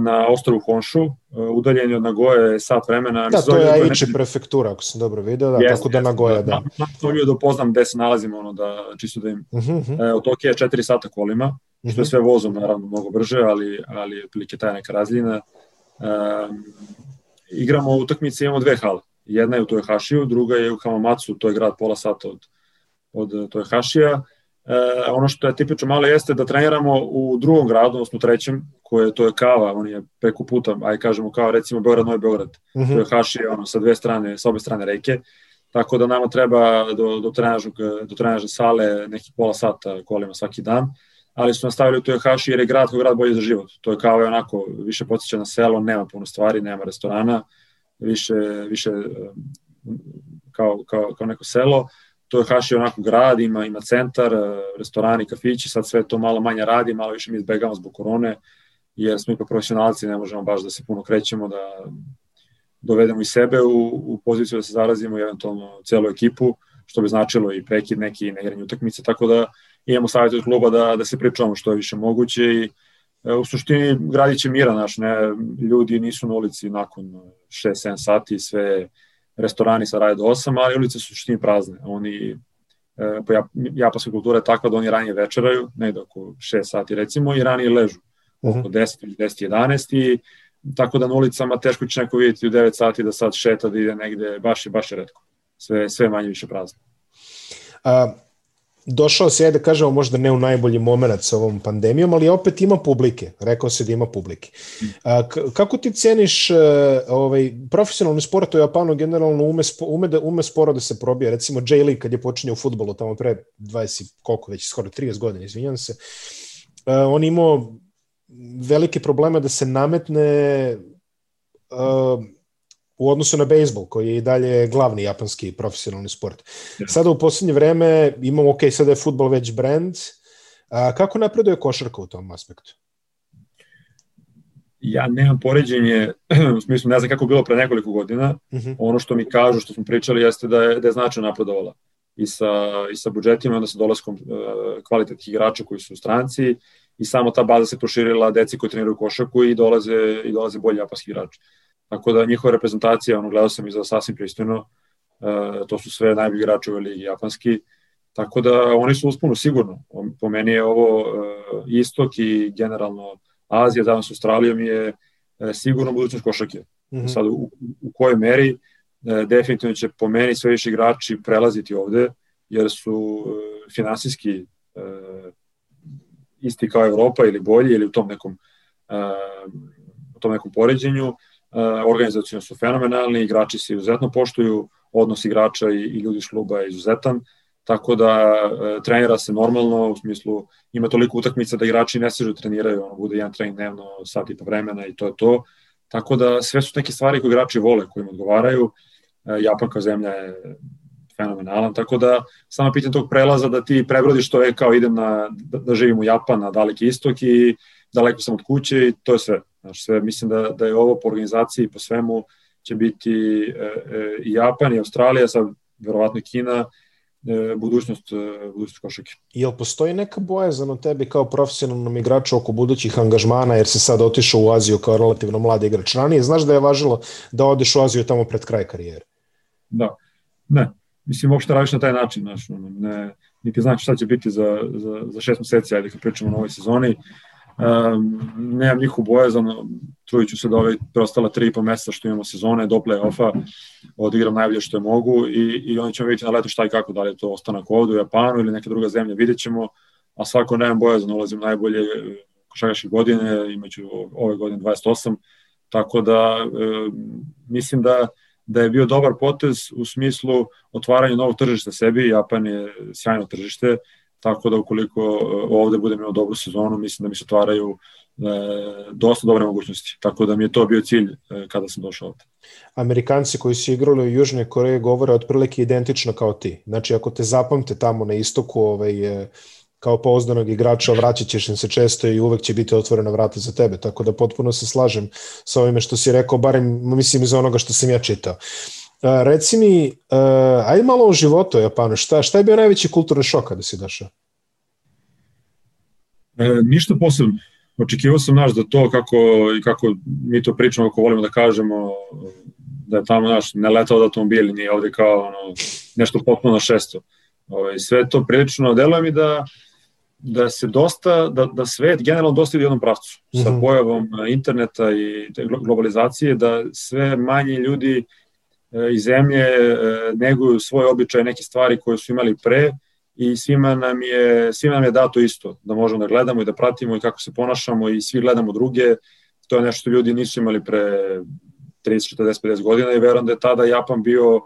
na ostrovu Honshu, udaljen je od Nagoje sat vremena. Da, to je Aichi prefektura, ako sam dobro video, da, yes, tako da Nagoja, da. Na, to je da upoznam gde se nalazimo, ono, da, čisto da im... Uh mhm, -huh. Mhm. od Tokija je 4 sata kolima, uh -huh. što je sve vozom, naravno, mnogo brže, ali, ali otprilike taj neka razljina. Um, igramo utakmice, imamo dve hale. Jedna je u Toyohashiju, druga je u Hamamatsu, to je grad pola sata od, od Toyohashija E, ono što je tipično malo jeste da treniramo u drugom gradu, odnosno trećem, koje to je Kava, on je preko puta, aj kažemo kao recimo Beograd, Novi Beograd, uh -huh. to je Haši, ono, sa dve strane, sa obe strane reke, tako da nama treba do, do, trenažnog, do trenažne sale nekih pola sata kolima svaki dan, ali su nastavili u Haši jer je grad kao grad bolji za život. To je kao je onako više podsjeća na selo, nema puno stvari, nema restorana, više, više kao, kao, kao neko selo, to je onako grad, ima, ima centar, e, restorani, kafići, sad sve to malo manje radi, malo više mi izbegamo zbog korone, jer smo ipak profesionalci, ne možemo baš da se puno krećemo, da dovedemo i sebe u, u poziciju da se zarazimo i eventualno celu ekipu, što bi značilo i prekid neki neigranje utakmice, tako da imamo savjet od kluba da, da se pričamo što je više moguće i e, u suštini gradit će mira naš, ne, ljudi nisu na ulici nakon 6-7 sati, sve restorani sa rade do 8, ali ulice su suštini prazne. Oni, e, pa japanska kultura je takva da oni ranije večeraju, negde oko 6 sati recimo, i ranije ležu oko uh -huh. 10 ili 10 11 i tako da na ulicama teško će neko vidjeti u 9 sati da sad šeta da ide negde, baš je, baš je redko. Sve, sve manje više prazno. A, došao se, da kažemo, možda ne u najbolji moment sa ovom pandemijom, ali opet ima publike. Rekao se da ima publike. Kako ti ceniš e, ovaj, profesionalni sport u Japanu generalno ume, ume, da, ume sporo da se probije? Recimo J. Lee kad je počinio u futbolu tamo pre 20, koliko već, skoro 30 godina, izvinjam se, a, on imao velike probleme da se nametne a, u odnosu na bejsbol, koji je i dalje glavni japanski profesionalni sport. Sada u poslednje vreme imamo, ok, sada je futbol već brand, a kako napreduje košarka u tom aspektu? Ja nemam poređenje, u smislu ne znam kako bilo pre nekoliko godina, uh mhm. -huh. ono što mi kažu, što smo pričali, jeste da je, da je značajno napredovala i sa, i sa budžetima, onda sa dolaskom uh, kvalitetnih igrača koji su u stranci i samo ta baza se proširila deci koji treniraju košarku i dolaze, i dolaze bolji japanski igrači. Tako da njihova reprezentacija, ono, gledao sam za sasvim pristojno, e, to su sve najbolji igrači u ligi japanski, tako da oni su uspunu sigurno. Po meni je ovo e, istok i generalno Azija, danas Australijom je e, sigurno budućnost košake. Mm -hmm. Sad, u, u kojoj meri, e, definitivno će po meni sve više igrači prelaziti ovde, jer su e, finansijski e, isti kao Evropa ili bolji ili u tom nekom e, u tom nekom poređenju E, organizacijno su fenomenalni, igrači se izuzetno poštuju, odnos igrača i, i ljudi iz kluba je izuzetan, tako da e, trenira se normalno, u smislu ima toliko utakmica da igrači ne sežu treniraju, ono, bude jedan trening dnevno, sat i po vremena i to je to. Tako da sve su neke stvari koje igrači vole, koje im odgovaraju. E, Japan kao zemlja je fenomenalan, tako da samo pitanje tog prelaza da ti prebrodiš to je kao idem na, da, da živim u Japan, na daleki istok i daleko sam od kuće i to je sve. Znači, sve mislim da, da je ovo po organizaciji, po svemu će biti e, e, i Japan i Australija, sad verovatno Kina, e, budućnost, e, budućnost košake. Jel postoji neka bojazan od tebi kao profesionalnom igraču oko budućih angažmana, jer se sad otišao u Aziju kao relativno mladi igrač ranije, znaš da je važilo da odeš u Aziju tamo pred kraj karijere? Da, ne, mislim, uopšte radiš na taj način, znaš, ne, niti znaš šta će biti za, za, za šest meseci, ajde kad pričamo o novoj sezoni, Um, nemam njih bojazan, trudit ću se da ove preostala tri i po meseca što imamo sezone do play-offa odigram najbolje što je mogu i, i oni ćemo vidjeti na leto šta i kako, da li je to ostanak ovde u Japanu ili neka druga zemlja, vidjet ćemo, a svako nemam bojazan, ulazim najbolje košarkaške godine, imaću ove godine 28, tako da e, mislim da da je bio dobar potez u smislu otvaranja novog tržišta sebi, Japan je sjajno tržište, tako da ukoliko e, ovde budem imao dobru sezonu, mislim da mi se otvaraju e, dosta dobre mogućnosti. Tako da mi je to bio cilj e, kada sam došao ovde. Amerikanci koji su igrali u Južnoj Koreji govore otprilike identično kao ti. Znači, ako te zapamte tamo na istoku, ovaj, e, kao pouzdanog igrača vraćat ćeš se često i uvek će biti otvorena vrata za tebe, tako da potpuno se slažem sa ovime što si rekao, barem mislim iz onoga što sam ja čitao. Uh, reci mi, uh, ajde malo o životu u Japanu, šta, šta je bio najveći kulturni šok kada si došao? E, ništa posebno. Očekivao sam naš da to kako, i kako mi to pričamo, kako volimo da kažemo, da je tamo naš ne letao da automobil, nije ovde kao ono, nešto potpuno šesto. Ove, ovaj, sve to prilično deluje mi da da se dosta, da, da svet generalno dosta ide u jednom pravcu. Sa mhm. pojavom interneta i globalizacije, da sve manje ljudi e, iz zemlje e, neguju svoje običaje, neke stvari koje su imali pre i svima nam je, svima nam je dato isto, da možemo da gledamo i da pratimo i kako se ponašamo i svi gledamo druge. To je nešto što ljudi nisu imali pre 30, 40, 50 godina i verujem da je tada Japan bio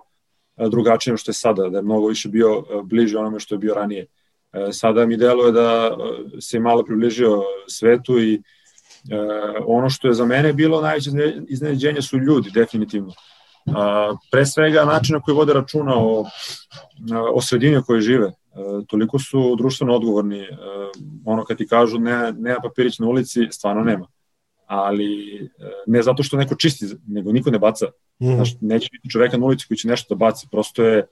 e, drugačije što je sada, da je mnogo više bio bliže onome što je bio ranije. E, sada mi deluje da e, se malo približio svetu i e, ono što je za mene bilo najveće iznenađenje su ljudi, definitivno. Pre svega način na koji vode računa o, o sredini u kojoj žive. Toliko su društveno odgovorni. Ono kad ti kažu ne, nema papirić na ulici, stvarno nema. Ali ne zato što neko čisti, nego niko ne baca. Mm. Znaš, neće biti čoveka na ulici koji će nešto da baci. Prosto je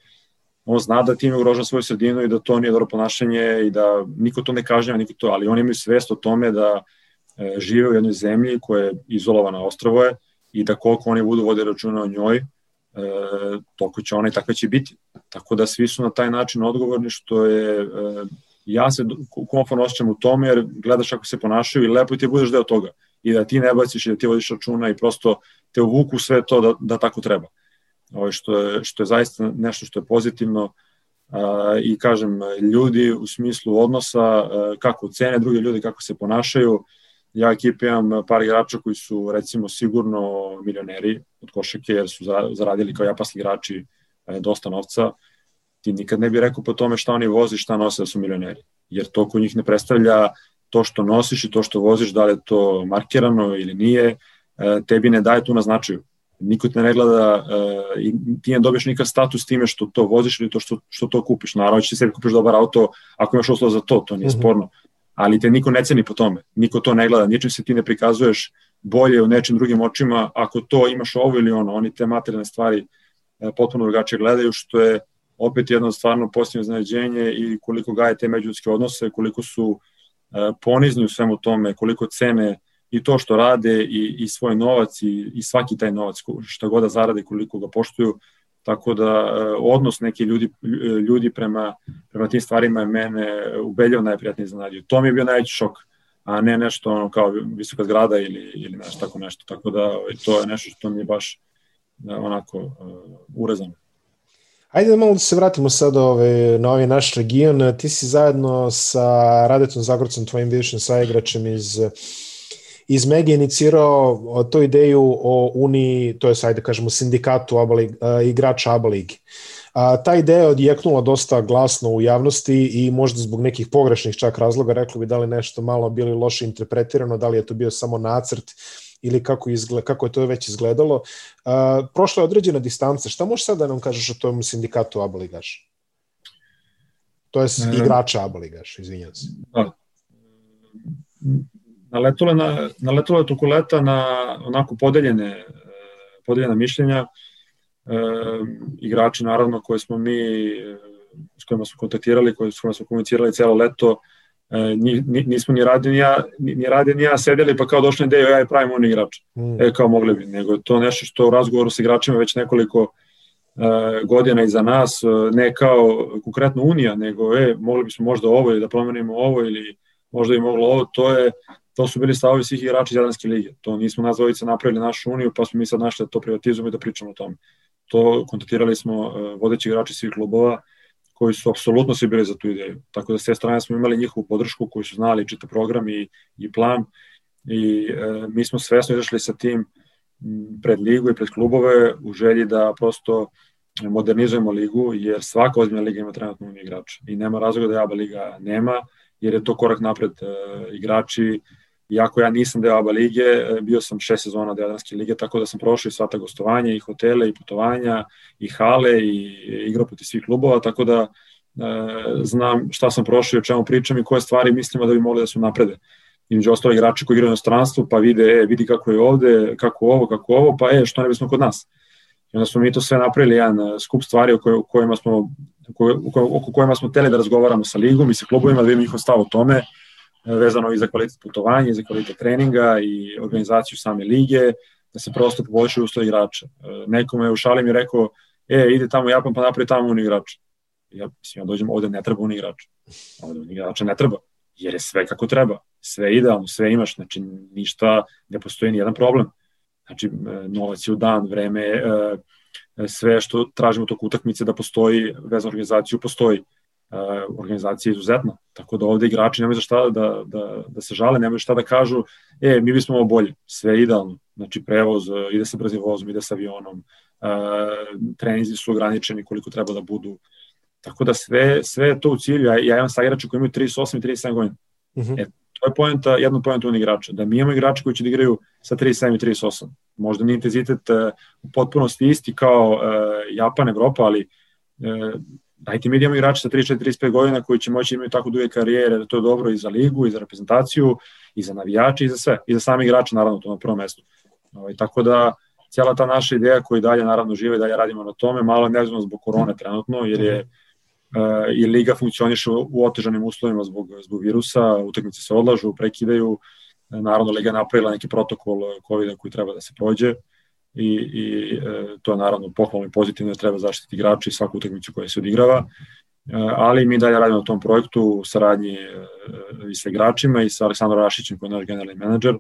on zna da time ugrožava svoju sredinu i da to nije dobro ponašanje i da niko to ne kažnjava, niko to, ali oni imaju svest o tome da e, žive u jednoj zemlji koja je izolovana ostrovo je i da koliko oni budu vode računa o njoj, e, toliko će ona i takva će biti. Tako da svi su na taj način odgovorni što je e, ja se komforno osjećam u tome jer gledaš kako se ponašaju i lepo ti budeš deo toga i da ti ne baciš i da ti vodiš računa i prosto te uvuku sve to da, da tako treba ovaj, što, je, što je zaista nešto što je pozitivno a, i kažem, ljudi u smislu odnosa, a, kako cene druge ljudi, kako se ponašaju, ja ekipi imam par igrača koji su recimo sigurno milioneri od košake jer su zaradili kao japanski igrači a, dosta novca, ti nikad ne bi rekao po tome šta oni vozi, šta nose da su milioneri, jer to kod njih ne predstavlja to što nosiš i to što voziš, da li je to markirano ili nije, tebi ne daje tu na značaju niko te ne gleda uh, i ti ne dobiješ nikad status time što to voziš ili to što, što to kupiš. Naravno će sebi kupiš dobar auto ako imaš uslov za to, to nije mm -hmm. sporno. Ali te niko ne ceni po tome, niko to ne gleda, ničim se ti ne prikazuješ bolje u nečim drugim očima. Ako to imaš ovo ili ono, oni te materijalne stvari uh, potpuno drugačije gledaju, što je opet jedno stvarno pozitivno znađenje i koliko gaje te međuljudske odnose, koliko su uh, ponizni u svemu tome, koliko cene i to što rade i, i svoj novac i, i svaki taj novac što god da zarade koliko ga poštuju tako da e, odnos neki ljudi, ljudi prema, prema tim stvarima je mene ubeljao najprijatnije iznenadio. To mi je bio najveći šok, a ne nešto ono kao visoka zgrada ili, ili nešto tako nešto. Tako da ovaj, to je nešto što mi je baš e, onako uh, urezano. Ajde da malo da se vratimo sad ove, na ovaj naš region. Ti si zajedno sa Radetom Zagorcem, tvojim bivšim saigračem iz iz Mege inicirao to ideju o Uniji, to je sajde kažemo sindikatu ABA Lig, igrača ABA Ligi. A, ta ideja je odjeknula dosta glasno u javnosti i možda zbog nekih pogrešnih čak razloga reklo bi da li nešto malo bili loše interpretirano, da li je to bio samo nacrt ili kako, izgled, kako je to već izgledalo. A, prošla je određena distanca. Šta možeš sad da nam kažeš o tom sindikatu ABA Ligaš? To je igrača ABA Ligaš, izvinjam se. Da naletule na, naletule je toko leta na onako podeljene, podeljena mišljenja. E, igrači naravno koje smo mi s kojima smo kontaktirali, koje, s kojima smo komunicirali celo leto, e, ni, nismo ni radi ni ja, ni, ni radi ni ja sedeli pa kao došli ideju ja i pravimo on igrač. Mm. E, kao mogli bi, nego to nešto što u razgovoru sa igračima već nekoliko e, godina iza nas, e, ne kao konkretno Unija, nego e, mogli bismo možda ovo ili da promenimo ovo ili možda bi moglo ovo, to je to su bili stavovi svih igrača iz Jadranske lige. To nismo nas dvojica napravili našu uniju, pa smo mi sad našli da to privatizujemo i da pričamo o tome. To kontaktirali smo uh, vodeći igrači svih klubova koji su apsolutno svi bili za tu ideju. Tako da s te strane smo imali njihovu podršku koji su znali čitav program i, i plan i uh, mi smo svesno izašli sa tim pred ligu i pred klubove u želji da prosto modernizujemo ligu, jer svaka ozbiljna liga ima trenutno igrača i nema razloga da Jaba liga nema, jer je to korak napred e, igrači, Iako ja nisam deo ABA lige, e, bio sam šest sezona deo Jadranske lige, tako da sam prošao i sva ta gostovanja, i hotele, i putovanja, i hale, i igrao proti svih klubova, tako da e, znam šta sam prošao i o čemu pričam i koje stvari mislimo da bi mogli da su naprede. Imeđu ostalo igrači koji igraju na stranstvu, pa vide, e, vidi kako je ovde, kako ovo, kako ovo, pa e, što ne bismo kod nas. I onda smo mi to sve napravili, jedan e, skup stvari o kojima smo, oko kojima smo teli da razgovaramo sa ligom i sa klubovima, da vidimo njihov stav o tome, vezano i za kvalitet putovanja, i za kvalitet treninga i organizaciju same lige, da se prosto poboljšaju uslovi igrača. E, Neko me u šali mi rekao, e, ide tamo Japan pa napravi tamo un igrač. Ja, mislim, ja dođem ovde, ne treba un igrač. Ovde un igrača ne treba, jer je sve kako treba. Sve idealno, sve imaš, znači ništa, ne postoji ni jedan problem. Znači, e, novac je u dan, vreme, e, sve što tražimo tog utakmice da postoji, vezano organizaciju postoji organizacija je izuzetna, tako da ovde igrači nemaju za šta da, da, da se žale, nemaju šta da kažu, e, mi bismo ovo bolje, sve je idealno, znači prevoz, ide sa brzim vozom, ide sa avionom, trenizi su ograničeni koliko treba da budu, tako da sve, sve je to u cilju, ja, ja imam sa igrača koji imaju 38 i 37 godina, uh mhm. -huh. e, to je poenta, jedna poenta on igrača, da mi imamo igrače koji će da igraju sa 37 i 38, možda nije intenzitet uh, u potpunosti isti kao uh, Japan, Evropa, ali uh, dajte mi da imamo igrače sa 34-35 godina koji će moći da imati tako duge karijere, da to je dobro i za ligu, i za reprezentaciju, i za navijače, i za sve. I za sami igrače, naravno, to na prvom mestu. Ovaj, tako da, cijela ta naša ideja koja dalje naravno žive, dalje radimo na tome, malo ne znam zbog korone trenutno, jer je uh, i liga funkcioniše u otežanim uslovima zbog, zbog virusa, utakmice se odlažu, prekidaju, naravno liga napravila neki protokol COVID-a koji treba da se prođe, uh, i, i e, to je naravno pohvalno i pozitivno treba zaštiti igrači svaku utakmicu koja se odigrava, e, ali mi dalje radimo na tom projektu u saradnji e, i sa igračima i sa Aleksandrom Rašićem koji je naš generalni menadžer, e,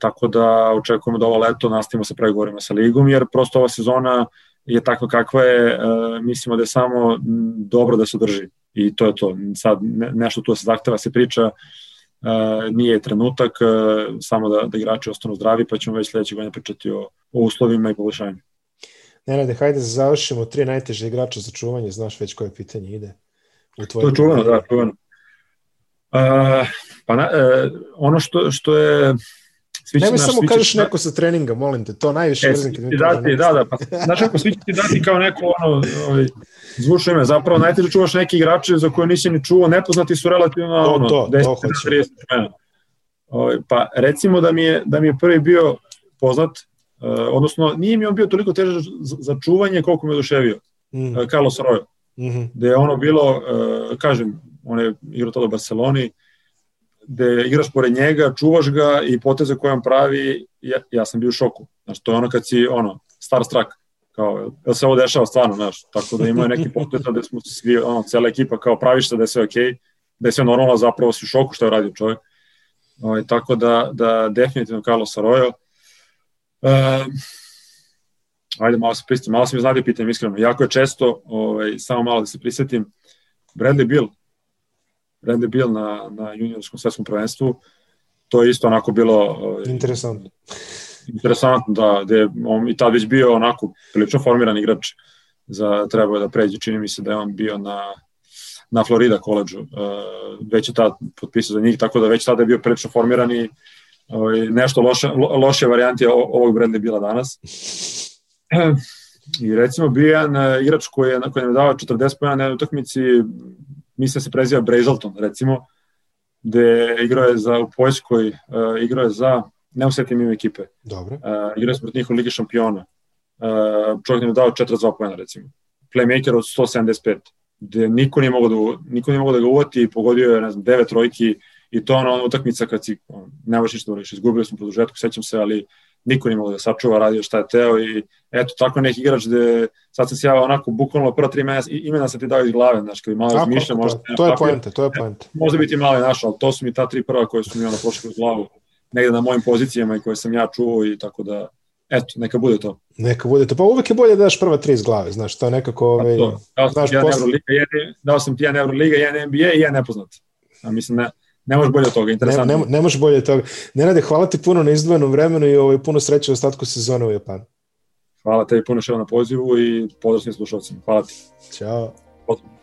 tako da očekujemo da ovo leto nastavimo sa pregovorima sa ligom, jer prosto ova sezona je takva kakva je, e, mislimo da je samo dobro da se drži. I to je to. Sad ne, nešto tu se zahteva, se priča, Uh, nije trenutak, uh, samo da, da igrači ostanu zdravi, pa ćemo već sledeće godine pričati o, o uslovima i poboljšanju. Nenade, hajde da završimo tri najteže igrača za čuvanje, znaš već koje pitanje ide. U to je čuvano, da, čuvano. Uh, pa na, uh, ono što, što je Svi Nemoj samo kažeš da... neko sa treninga, molim te, to najviše e, mrzim kad mi dati, Da, da, pa, znaš ako svi će ti dati kao neko ono, ovaj, zvučno ime, zapravo najteže čuvaš neki igrače za koje nisi ni čuo, nepoznati su relativno to, ono, to, 10, to 30 mena. Ovaj, pa recimo da mi je, da mi je prvi bio poznat, uh, odnosno nije mi on bio toliko težak za čuvanje koliko me oduševio, mm. uh, Carlos Arroyo, mm -hmm. gde je ono bilo, uh, kažem, on je igrao tada u Barceloni, uh, gde igraš pored njega, čuvaš ga i poteze koje on pravi, ja, ja sam bio u šoku. Znači, to je ono kad si, ono, star strak, kao, jel se ovo dešava stvarno, znaš, tako da imaju neki poteza gde smo svi, ono, cela ekipa kao praviš se da je sve okej, okay, da je sve normalno, zapravo si u šoku što je radio čovjek. Ovaj, tako da, da definitivno Carlos Arroyo. E, ajde, malo se pristim, malo sam znadio pitanje, iskreno. Jako je često, ovaj, samo malo da se prisetim, Bradley Bill, Randy Bill na, na juniorskom svetskom prvenstvu, to je isto onako bilo... Ovaj, interesantno. Interesantno, da, gde on i tad već bio onako prilično formiran igrač za trebao da pređe, čini mi se da je on bio na na Florida koleđu, uh, već je tad potpisao za njih, tako da već tada je bio prilično formiran i uh, nešto loše, lo, loše varijanti ovog brenda bila danas. I recimo bio jedan uh, igrač koji je, koji je dao 40 pojena na utakmici, mislim se preziva Brazelton, recimo, gde igrao je za, u Poljskoj, uh, igrao je za, ne usetim ime ekipe, Dobro. Uh, igrao je protiv njihov Ligi šampiona. Uh, čovjek nam je dao 42 pojena, recimo. Playmaker od 175, gde niko nije mogao da, niko nije mogao da ga uvati i pogodio je, ne znam, devet trojki i to ono, ono utakmica kad si, on, ne možeš ništa da izgubili smo produžetku, sećam se, ali niko nije mogo da sačuva, radio šta je teo i eto, tako neki igrač gde sad sam se ja onako bukvalno prva tri mena, imena sam ti dao iz glave, znaš, kad bi malo razmišljam, možda... To je poenta, to je poenta. Možda biti malo naš, ali to su mi ta tri prva koje su mi ono prošle u glavu, negde na mojim pozicijama i koje sam ja čuo i tako da, eto, neka bude to. Neka bude to. Pa uvek je bolje da daš prva tri iz glave, znaš, to je nekako... Ovaj, to. Dao sam, ti jedan posle... Euroliga, jedan, dao sam ti jedan Euroliga, jedan NBA i jedan nepoznat. A mislim, ne, ne može bolje od toga, interesantno. Ne, ne, ne može bolje od toga. Nenade, hvala ti puno na izdvojenom vremenu i ovaj, puno sreće u ostatku sezone u Japanu. Hvala tebi puno što na pozivu i pozdrav svim slušalcima. Hvala ti. Ćao. Pozdrav.